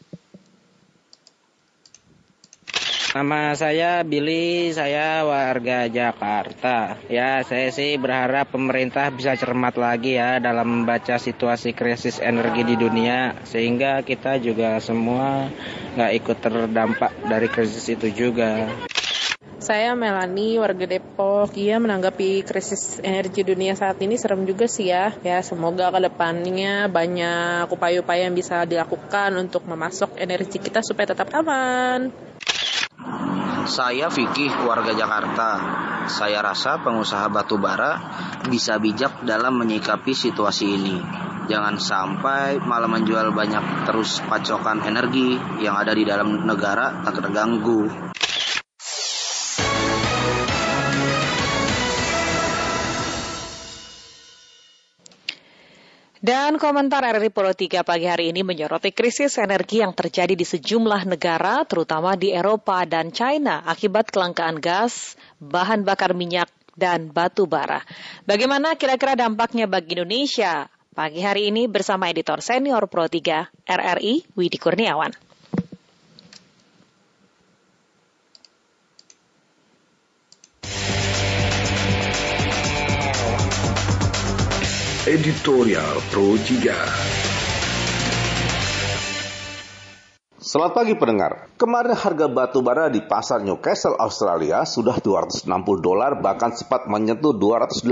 Speaker 46: Nama saya Billy, saya warga Jakarta. Ya, saya sih berharap pemerintah bisa cermat lagi ya dalam membaca situasi krisis energi di dunia, sehingga kita juga semua nggak ikut terdampak dari krisis itu juga.
Speaker 47: Saya Melani, warga Depok. Iya, menanggapi krisis energi dunia saat ini serem juga sih ya. Ya, semoga ke depannya banyak upaya-upaya yang bisa dilakukan untuk memasok energi kita supaya tetap aman.
Speaker 48: Saya Fikih, warga Jakarta. Saya rasa pengusaha batu bara bisa bijak dalam menyikapi situasi ini. Jangan sampai malah menjual banyak terus pacokan energi yang ada di dalam negara tak terganggu.
Speaker 37: Dan komentar RRI Polo 3 pagi hari ini menyoroti krisis energi yang terjadi di sejumlah negara, terutama di Eropa dan China, akibat kelangkaan gas, bahan bakar minyak, dan batu bara. Bagaimana kira-kira dampaknya bagi Indonesia? Pagi hari ini bersama editor senior Pro 3 RRI, Widi Kurniawan.
Speaker 49: Editorial Pro 3.
Speaker 50: Selamat pagi pendengar. Kemarin harga batu bara di pasar Newcastle Australia sudah 260 dolar bahkan sempat menyentuh 280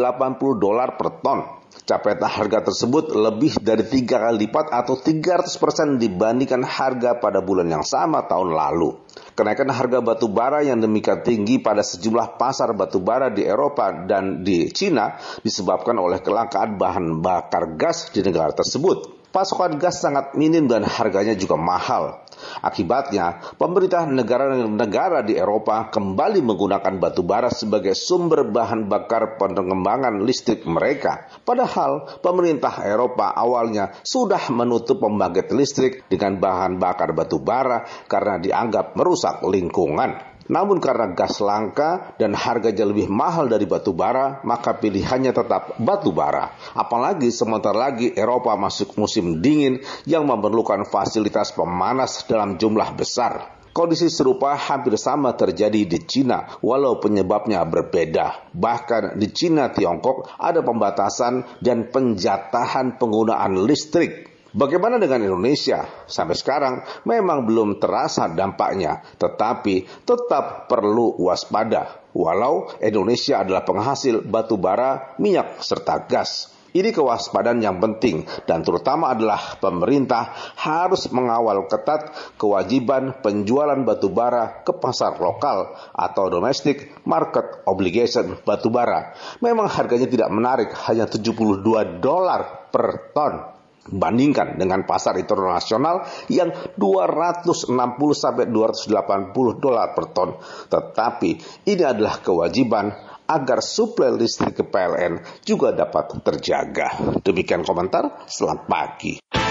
Speaker 50: dolar per ton. Capaian harga tersebut lebih dari tiga kali lipat atau 300% dibandingkan harga pada bulan yang sama tahun lalu. Kenaikan harga batu bara yang demikian tinggi pada sejumlah pasar batu bara di Eropa dan di Cina disebabkan oleh kelangkaan bahan bakar gas di negara tersebut. Pasokan gas sangat minim dan harganya juga mahal. Akibatnya, pemerintah negara-negara di Eropa kembali menggunakan batu bara sebagai sumber bahan bakar pengembangan listrik mereka. Padahal, pemerintah Eropa awalnya sudah menutup pembangkit listrik dengan bahan bakar batu bara karena dianggap merusak lingkungan. Namun karena gas langka dan harganya lebih mahal dari batu bara, maka pilihannya tetap batu bara. Apalagi sebentar lagi Eropa masuk musim dingin yang memerlukan fasilitas pemanas dalam jumlah besar. Kondisi serupa hampir sama terjadi di Cina, walau penyebabnya berbeda. Bahkan di Cina Tiongkok ada pembatasan dan penjatahan penggunaan listrik Bagaimana dengan Indonesia? Sampai sekarang memang belum terasa dampaknya, tetapi tetap perlu waspada. Walau Indonesia adalah penghasil batu bara, minyak, serta gas. Ini kewaspadaan yang penting dan terutama adalah pemerintah harus mengawal ketat kewajiban penjualan batu bara ke pasar lokal atau domestic market obligation batu bara. Memang harganya tidak menarik, hanya 72 dolar per ton bandingkan dengan pasar internasional yang 260 sampai 280 dolar per ton. Tetapi ini adalah kewajiban agar suplai listrik ke PLN juga dapat terjaga. Demikian komentar, selamat pagi.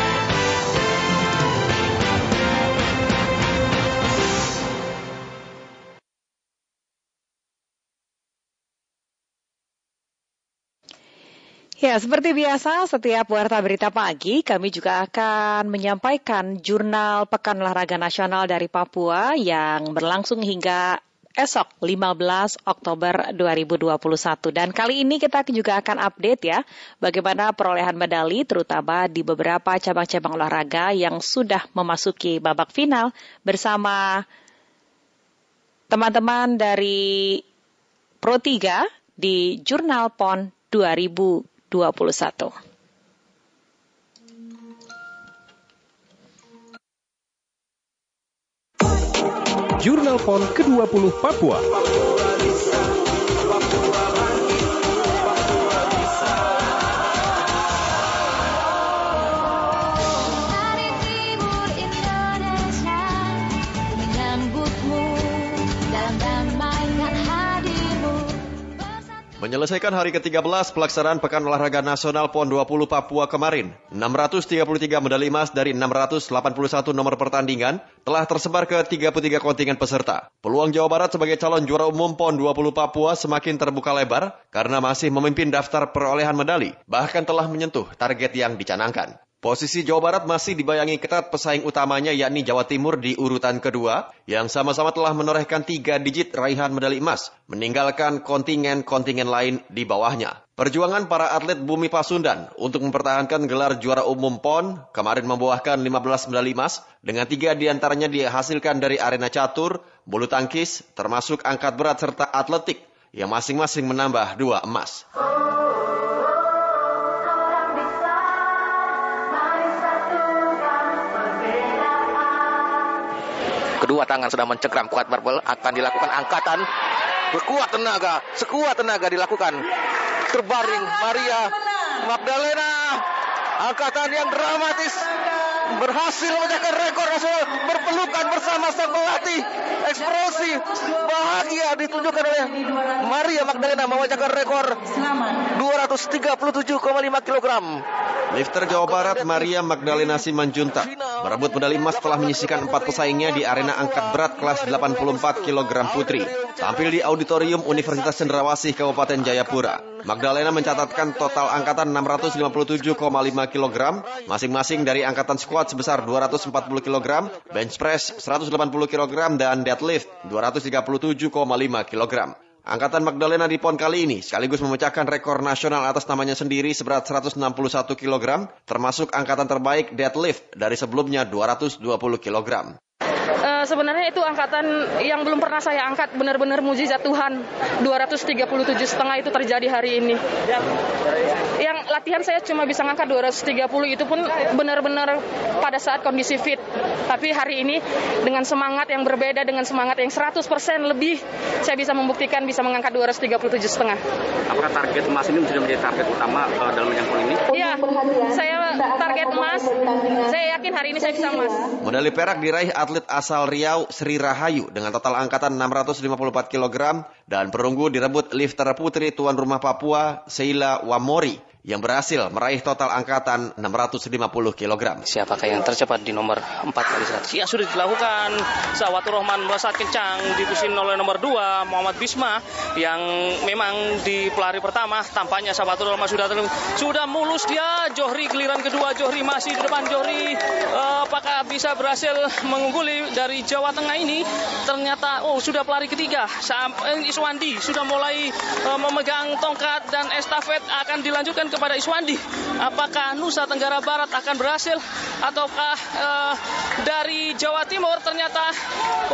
Speaker 37: Ya, seperti biasa, setiap warta berita pagi kami juga akan menyampaikan jurnal Pekan Olahraga Nasional dari Papua yang berlangsung hingga esok 15 Oktober 2021. Dan kali ini kita juga akan update ya bagaimana perolehan medali terutama di beberapa cabang-cabang olahraga yang sudah memasuki babak final bersama teman-teman dari Pro 3 di Jurnal PON 2021. 21.
Speaker 16: Jurnal PON ke-20 Papua.
Speaker 51: Menyelesaikan hari ke-13 pelaksanaan Pekan Olahraga Nasional PON 20 Papua kemarin, 633 medali emas dari 681 nomor pertandingan telah tersebar ke 33 kontingen peserta. Peluang Jawa Barat sebagai calon juara umum PON 20 Papua semakin terbuka lebar karena masih memimpin daftar perolehan medali, bahkan telah menyentuh target yang dicanangkan. Posisi Jawa Barat masih dibayangi ketat pesaing utamanya yakni Jawa Timur di urutan kedua yang sama-sama telah menorehkan tiga digit raihan medali emas, meninggalkan kontingen-kontingen lain di bawahnya. Perjuangan para atlet Bumi Pasundan untuk mempertahankan gelar juara umum PON kemarin membuahkan 15 medali emas dengan tiga di antaranya dihasilkan dari arena catur, bulu tangkis, termasuk angkat berat serta atletik yang masing-masing menambah dua emas.
Speaker 52: Kedua tangan sedang mencengkram kuat barbel akan dilakukan angkatan berkuat tenaga, sekuat tenaga dilakukan. Terbaring Maria Magdalena. Angkatan yang dramatis berhasil memecahkan rekor nasional berpelukan bersama sang pelatih ekspresi bahagia ditunjukkan oleh Maria Magdalena memecahkan rekor 237,5 kg
Speaker 51: Lifter Jawa Barat Maria Magdalena Simanjuntak merebut medali emas setelah menyisikan empat pesaingnya di arena angkat berat kelas 84 kg putri. Tampil di auditorium Universitas Cendrawasih Kabupaten Jayapura. Magdalena mencatatkan total angkatan 657,5 kg, masing-masing dari angkatan squat sebesar 240 kg, bench press 180 kg, dan deadlift 237,5 kg. Angkatan Magdalena di PON kali ini sekaligus memecahkan rekor nasional atas namanya sendiri seberat 161 kg, termasuk angkatan terbaik deadlift dari sebelumnya 220 kg.
Speaker 53: Uh, sebenarnya itu angkatan yang belum pernah saya angkat benar-benar mujizat Tuhan. 237 setengah itu terjadi hari ini. Yang latihan saya cuma bisa ngangkat 230 itu pun benar-benar pada saat kondisi fit. Tapi hari ini dengan semangat yang berbeda dengan semangat yang 100% lebih saya bisa membuktikan bisa mengangkat 237 setengah.
Speaker 54: Apakah target emas ini sudah menjadi target utama uh, dalam menyangkul ini?
Speaker 53: Iya, saya target emas. saya yakin hari ini saya bisa emas.
Speaker 51: Medali perak diraih atlet asal asal Riau Sri Rahayu dengan total angkatan 654 kg dan perunggu direbut lifter putri tuan rumah Papua Sheila Wamori yang berhasil meraih total angkatan 650 kg.
Speaker 54: Siapakah yang tercepat di nomor 4 kali 100? Ya sudah dilakukan. Sawatur Rahman melesat kencang dipusin oleh nomor 2 Muhammad Bisma yang memang di pelari pertama tampaknya Sawatur Rahman sudah sudah mulus dia. Johri giliran kedua Johri masih di depan Johri uh, apakah bisa berhasil mengungguli dari Jawa Tengah ini? Ternyata oh sudah pelari ketiga. Sampai Iswandi sudah mulai uh, memegang tongkat dan estafet akan dilanjutkan kepada Iswandi. Apakah Nusa Tenggara Barat akan berhasil ataukah uh, dari Jawa Timur ternyata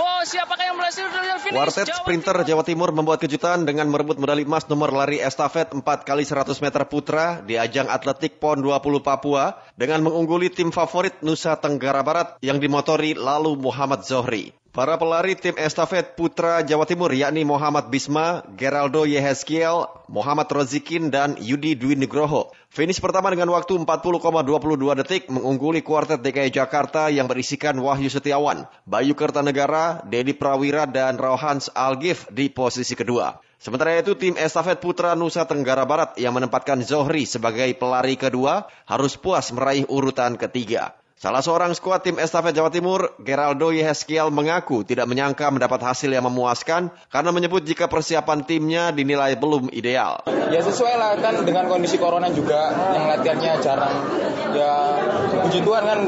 Speaker 54: oh siapakah yang berhasil
Speaker 51: finish? Quartet Jawa sprinter Timur. Jawa Timur membuat kejutan dengan merebut medali emas nomor lari estafet 4 kali 100 meter putra di ajang atletik PON 20 Papua dengan mengungguli tim favorit Nusa Tenggara Barat yang dimotori lalu Muhammad Zohri. Para pelari tim estafet putra Jawa Timur yakni Muhammad Bisma, Geraldo Yeheskiel, Muhammad Rozikin, dan Yudi Dwi Nugroho. Finish pertama dengan waktu 40,22 detik mengungguli kuartet DKI Jakarta yang berisikan Wahyu Setiawan, Bayu Kertanegara, Dedi Prawira, dan Rohans Algif di posisi kedua. Sementara itu tim estafet putra Nusa Tenggara Barat yang menempatkan Zohri sebagai pelari kedua harus puas meraih urutan ketiga. Salah seorang skuad tim estafet Jawa Timur, Geraldo Yeheskiel mengaku tidak menyangka mendapat hasil yang memuaskan karena menyebut jika persiapan timnya dinilai belum ideal.
Speaker 55: Ya sesuai lah kan dengan kondisi corona juga yang latihannya jarang. Ya puji Tuhan kan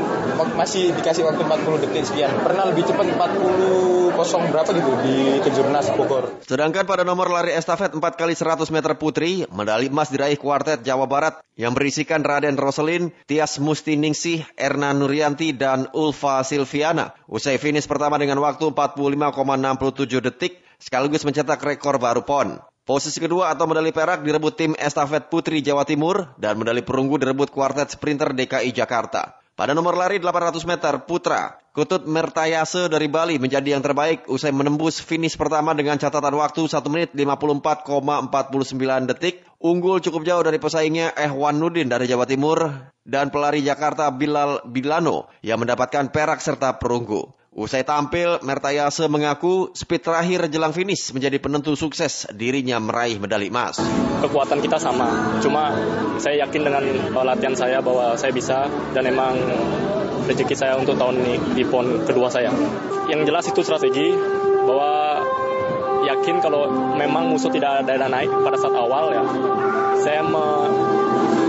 Speaker 55: masih dikasih waktu 40 detik sekian. Pernah lebih cepat 40 kosong berapa gitu di Kejurnas Bogor.
Speaker 51: Sedangkan pada nomor lari estafet 4 kali 100 meter putri, medali emas diraih kuartet Jawa Barat yang berisikan Raden Roselin, Tias Musti Ningsih, Erna Nurianti dan Ulfa Silviana. Usai finish pertama dengan waktu 45,67 detik, sekaligus mencetak rekor baru PON. Posisi kedua atau medali perak direbut tim estafet putri Jawa Timur dan medali perunggu direbut kuartet sprinter DKI Jakarta. Pada nomor lari 800 meter putra, Kutut Mertayase dari Bali menjadi yang terbaik usai menembus finish pertama dengan catatan waktu 1 menit 54,49 detik. Unggul cukup jauh dari pesaingnya Ehwan Nudin dari Jawa Timur dan pelari Jakarta Bilal Bilano yang mendapatkan perak serta perunggu. Usai tampil, Mertayase mengaku speed terakhir jelang finish menjadi penentu sukses dirinya meraih medali emas.
Speaker 54: Kekuatan kita sama, cuma saya yakin dengan latihan saya bahwa saya bisa dan emang rezeki saya untuk tahun ini di PON kedua saya. Yang jelas itu strategi bahwa yakin kalau memang musuh tidak ada naik pada saat awal ya, saya me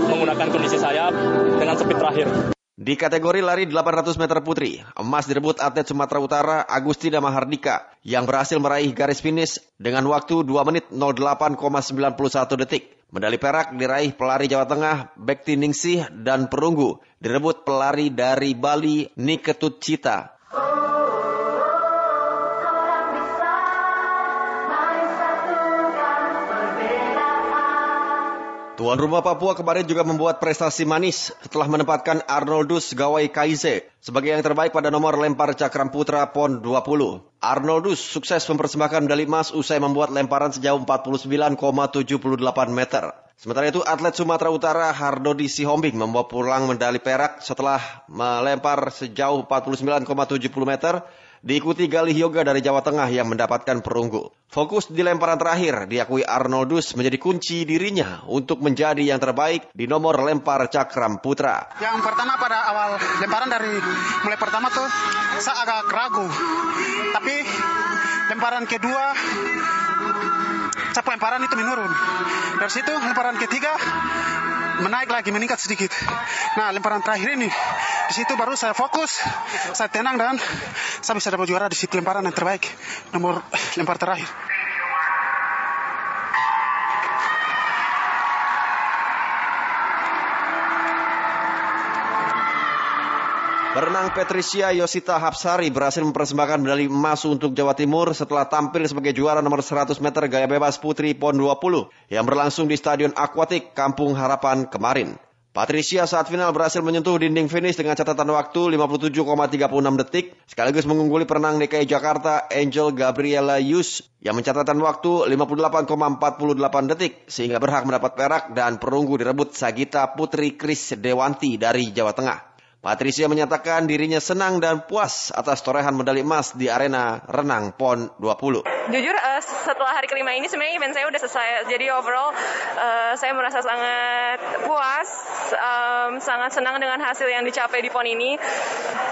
Speaker 54: menggunakan kondisi saya dengan speed terakhir.
Speaker 51: Di kategori lari 800 meter putri, emas direbut atlet Sumatera Utara Agustina Mahardika yang berhasil meraih garis finish dengan waktu 2 menit 08,91 detik. Medali perak diraih pelari Jawa Tengah Bekti Ningsih dan perunggu direbut pelari dari Bali Niketut Cita Tuan rumah Papua kemarin juga membuat prestasi manis setelah menempatkan Arnoldus Gawai Kaize sebagai yang terbaik pada nomor lempar cakram putra PON 20. Arnoldus sukses mempersembahkan medali emas usai membuat lemparan sejauh 49,78 meter. Sementara itu atlet Sumatera Utara Hardodi Sihombing membawa pulang medali perak setelah melempar sejauh 49,70 meter Diikuti Galih Yoga dari Jawa Tengah yang mendapatkan perunggu. Fokus di lemparan terakhir diakui Arnoldus menjadi kunci dirinya untuk menjadi yang terbaik di nomor lempar cakram putra.
Speaker 56: Yang pertama pada awal lemparan dari mulai pertama tuh saya agak ragu. Tapi lemparan kedua cap lemparan itu menurun. Dari situ lemparan ketiga menaik lagi, meningkat sedikit. Nah, lemparan terakhir ini, di situ baru saya fokus, saya tenang dan saya bisa dapat juara di situ lemparan yang terbaik, nomor lempar terakhir.
Speaker 51: Berenang Patricia Yosita Hapsari berhasil mempersembahkan medali emas untuk Jawa Timur setelah tampil sebagai juara nomor 100 meter gaya bebas putri PON 20 yang berlangsung di Stadion Aquatik Kampung Harapan kemarin. Patricia saat final berhasil menyentuh dinding finish dengan catatan waktu 57,36 detik, sekaligus mengungguli perenang DKI Jakarta Angel Gabriela Yus yang mencatatkan waktu 58,48 detik, sehingga berhak mendapat perak dan perunggu direbut Sagita Putri Kris Dewanti dari Jawa Tengah. Patricia menyatakan dirinya senang dan puas atas torehan medali emas di arena renang PON 20.
Speaker 57: Jujur uh, setelah hari kelima ini sebenarnya event saya udah selesai. Jadi overall uh, saya merasa sangat puas, um, sangat senang dengan hasil yang dicapai di PON ini.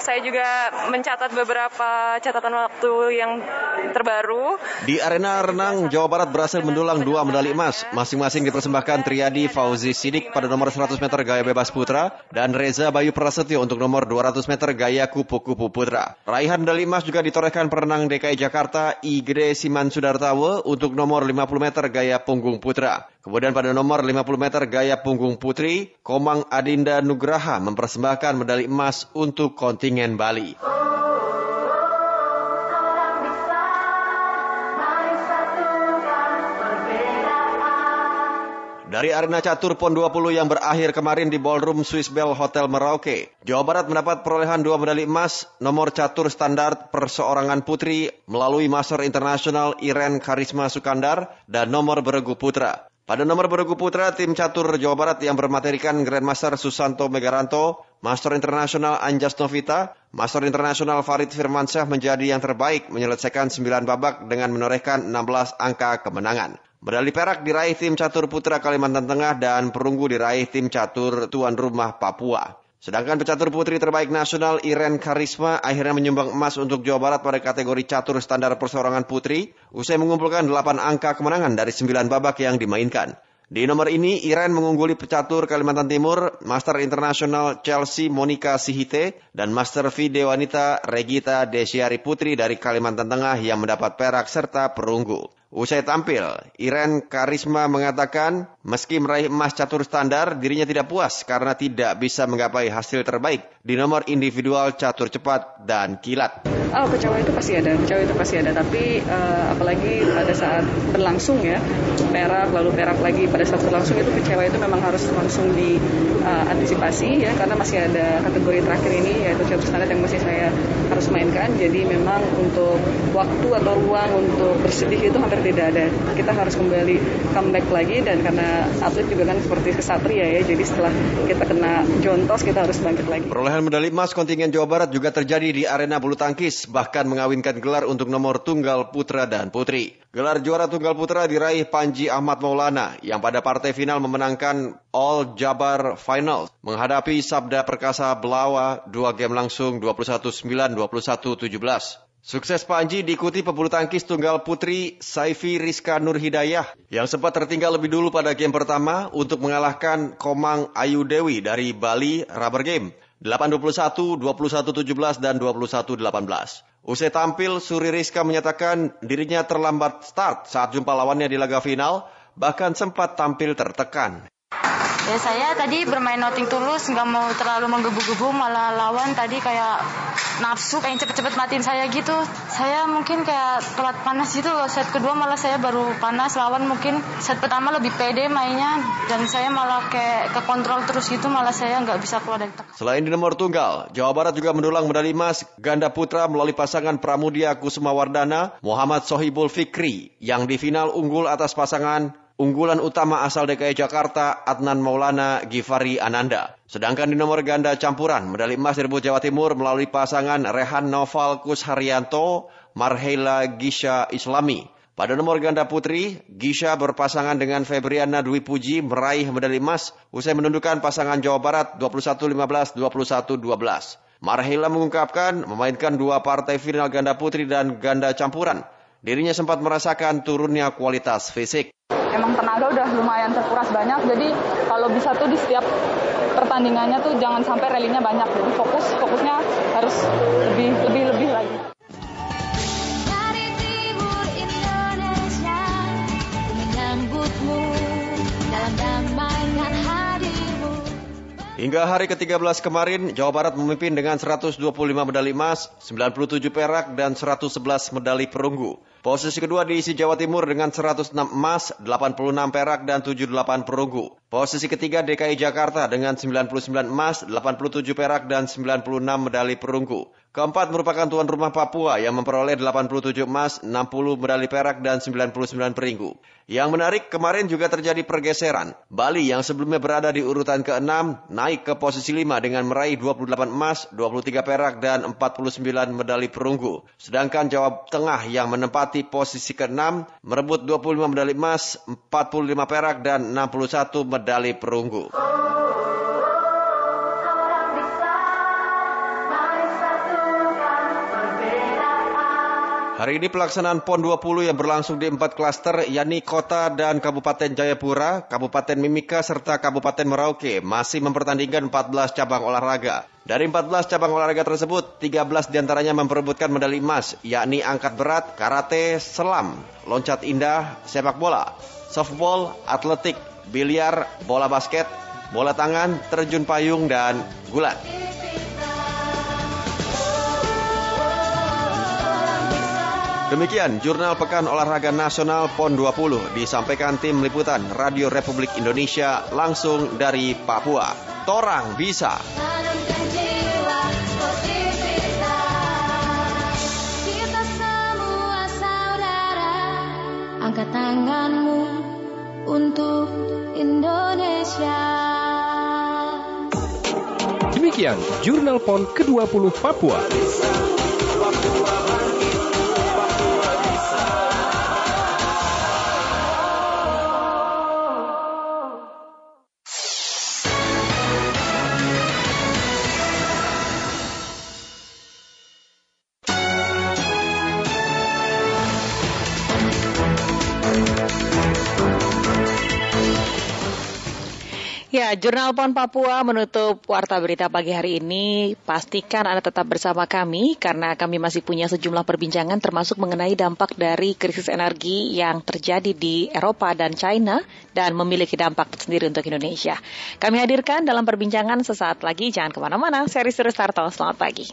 Speaker 57: Saya juga mencatat beberapa catatan waktu yang terbaru.
Speaker 51: Di arena renang Jawa Barat berhasil mendulang dua medali emas. Masing-masing dipersembahkan Triadi Fauzi Sidik pada nomor 100 meter gaya bebas putra dan Reza Bayu Prasetyo untuk nomor 200 meter gaya kupu-kupu putra. Raihan medali emas juga ditorehkan perenang DKI Jakarta Igede Siman Sudartawa untuk nomor 50 meter gaya punggung putra. Kemudian pada nomor 50 meter gaya punggung putri, Komang Adinda Nugraha mempersembahkan medali emas untuk kontingen Bali. Dari arena catur PON 20 yang berakhir kemarin di Ballroom Swiss Bell Hotel Merauke, Jawa Barat mendapat perolehan dua medali emas nomor catur standar perseorangan putri melalui Master Internasional Iren Karisma Sukandar dan nomor beregu putra. Pada nomor beregu putra, tim catur Jawa Barat yang bermaterikan Grandmaster Susanto Megaranto, Master Internasional Anjas Novita, Master Internasional Farid Firmansyah menjadi yang terbaik menyelesaikan 9 babak dengan menorehkan 16 angka kemenangan. Medali perak diraih tim catur putra Kalimantan Tengah dan perunggu diraih tim catur tuan rumah Papua. Sedangkan pecatur putri terbaik nasional Iren Karisma akhirnya menyumbang emas untuk Jawa Barat pada kategori catur standar perseorangan putri usai mengumpulkan 8 angka kemenangan dari 9 babak yang dimainkan. Di nomor ini, Iren mengungguli pecatur Kalimantan Timur, Master Internasional Chelsea Monica Sihite, dan Master VD Wanita Regita Desiari Putri dari Kalimantan Tengah yang mendapat perak serta perunggu. Usai tampil, Iren Karisma mengatakan meski meraih emas catur standar, dirinya tidak puas karena tidak bisa menggapai hasil terbaik di nomor individual catur cepat dan kilat.
Speaker 58: Oh, kecewa itu pasti ada, kecewa itu pasti ada. Tapi uh, apalagi pada saat berlangsung ya, perak lalu perak lagi pada saat berlangsung itu kecewa itu memang harus langsung diantisipasi uh, ya, karena masih ada kategori terakhir ini yaitu catur standar yang masih saya harus mainkan. Jadi memang untuk waktu atau ruang untuk bersedih itu hampir tidak ada. Kita harus kembali comeback lagi dan karena atlet juga kan seperti kesatria ya, jadi setelah kita kena jontos kita harus bangkit lagi.
Speaker 51: Perolehan medali emas kontingen Jawa Barat juga terjadi di arena bulu tangkis, bahkan mengawinkan gelar untuk nomor tunggal putra dan putri. Gelar juara tunggal putra diraih Panji Ahmad Maulana yang pada partai final memenangkan All Jabar Final menghadapi Sabda Perkasa Belawa dua game langsung 21-9, 21-17. Sukses Panji diikuti pebulu tangkis tunggal putri Saifi Rizka Nur Hidayah yang sempat tertinggal lebih dulu pada game pertama untuk mengalahkan Komang Ayu Dewi dari Bali Rubber Game 8-21, 21-17, dan 21-18. Usai tampil, Suri Rizka menyatakan dirinya terlambat start saat jumpa lawannya di laga final, bahkan sempat tampil tertekan.
Speaker 59: Ya saya tadi bermain noting tulus, nggak mau terlalu menggebu-gebu, malah lawan tadi kayak nafsu, pengen cepet-cepet matiin saya gitu. Saya mungkin kayak telat panas gitu loh, set kedua malah saya baru panas, lawan mungkin set pertama lebih pede mainnya, dan saya malah kayak ke kontrol terus gitu, malah saya nggak bisa keluar dari tekan.
Speaker 51: Selain di nomor tunggal, Jawa Barat juga mendulang medali emas ganda putra melalui pasangan Pramudia Kusuma Wardana, Muhammad Sohibul Fikri, yang di final unggul atas pasangan unggulan utama asal DKI Jakarta Adnan Maulana Gifari Ananda. Sedangkan di nomor ganda campuran, medali emas direbut Jawa Timur melalui pasangan Rehan Noval Kus Haryanto, Marhela Gisha Islami. Pada nomor ganda putri, Gisha berpasangan dengan Febriana Dwi Puji meraih medali emas usai menundukkan pasangan Jawa Barat 21-15, 21-12. Marhela mengungkapkan memainkan dua partai final ganda putri dan ganda campuran. Dirinya sempat merasakan turunnya kualitas fisik.
Speaker 60: Emang tenaga udah lumayan terkuras banyak, jadi kalau bisa tuh di setiap pertandingannya tuh jangan sampai rallynya banyak. Jadi fokus, fokusnya harus lebih lebih lebih lagi.
Speaker 51: Hingga hari ke-13 kemarin, Jawa Barat memimpin dengan 125 medali emas, 97 perak, dan 111 medali perunggu. Posisi kedua diisi Jawa Timur dengan 106 emas, 86 perak, dan 78 perunggu. Posisi ketiga DKI Jakarta dengan 99 emas, 87 perak, dan 96 medali perunggu. Keempat merupakan tuan rumah Papua yang memperoleh 87 emas, 60 medali perak, dan 99 perunggu. Yang menarik, kemarin juga terjadi pergeseran. Bali yang sebelumnya berada di urutan ke-6 naik ke posisi 5 dengan meraih 28 emas, 23 perak, dan 49 medali perunggu. Sedangkan Jawa Tengah yang menempati posisi ke-6 merebut 25 medali emas, 45 perak, dan 61 medali perunggu. Hari ini pelaksanaan PON 20 yang berlangsung di empat klaster, yakni Kota dan Kabupaten Jayapura, Kabupaten Mimika, serta Kabupaten Merauke, masih mempertandingkan 14 cabang olahraga. Dari 14 cabang olahraga tersebut, 13 di antaranya memperebutkan medali emas, yakni angkat berat, karate, selam, loncat indah, sepak bola, softball, atletik, biliar, bola basket, bola tangan, terjun payung, dan gulat. Demikian Jurnal Pekan Olahraga Nasional PON 20 disampaikan tim liputan Radio Republik Indonesia langsung dari Papua. Torang bisa.
Speaker 61: Angkat tanganmu untuk Indonesia.
Speaker 16: Demikian Jurnal PON ke-20 Papua.
Speaker 37: Jurnal PON Papua menutup warta berita pagi hari ini. Pastikan Anda tetap bersama kami karena kami masih punya sejumlah perbincangan termasuk mengenai dampak dari krisis energi yang terjadi di Eropa dan China dan memiliki dampak sendiri untuk Indonesia. Kami hadirkan dalam perbincangan sesaat lagi. Jangan ke mana-mana. Seri Seri Starto. Selamat pagi.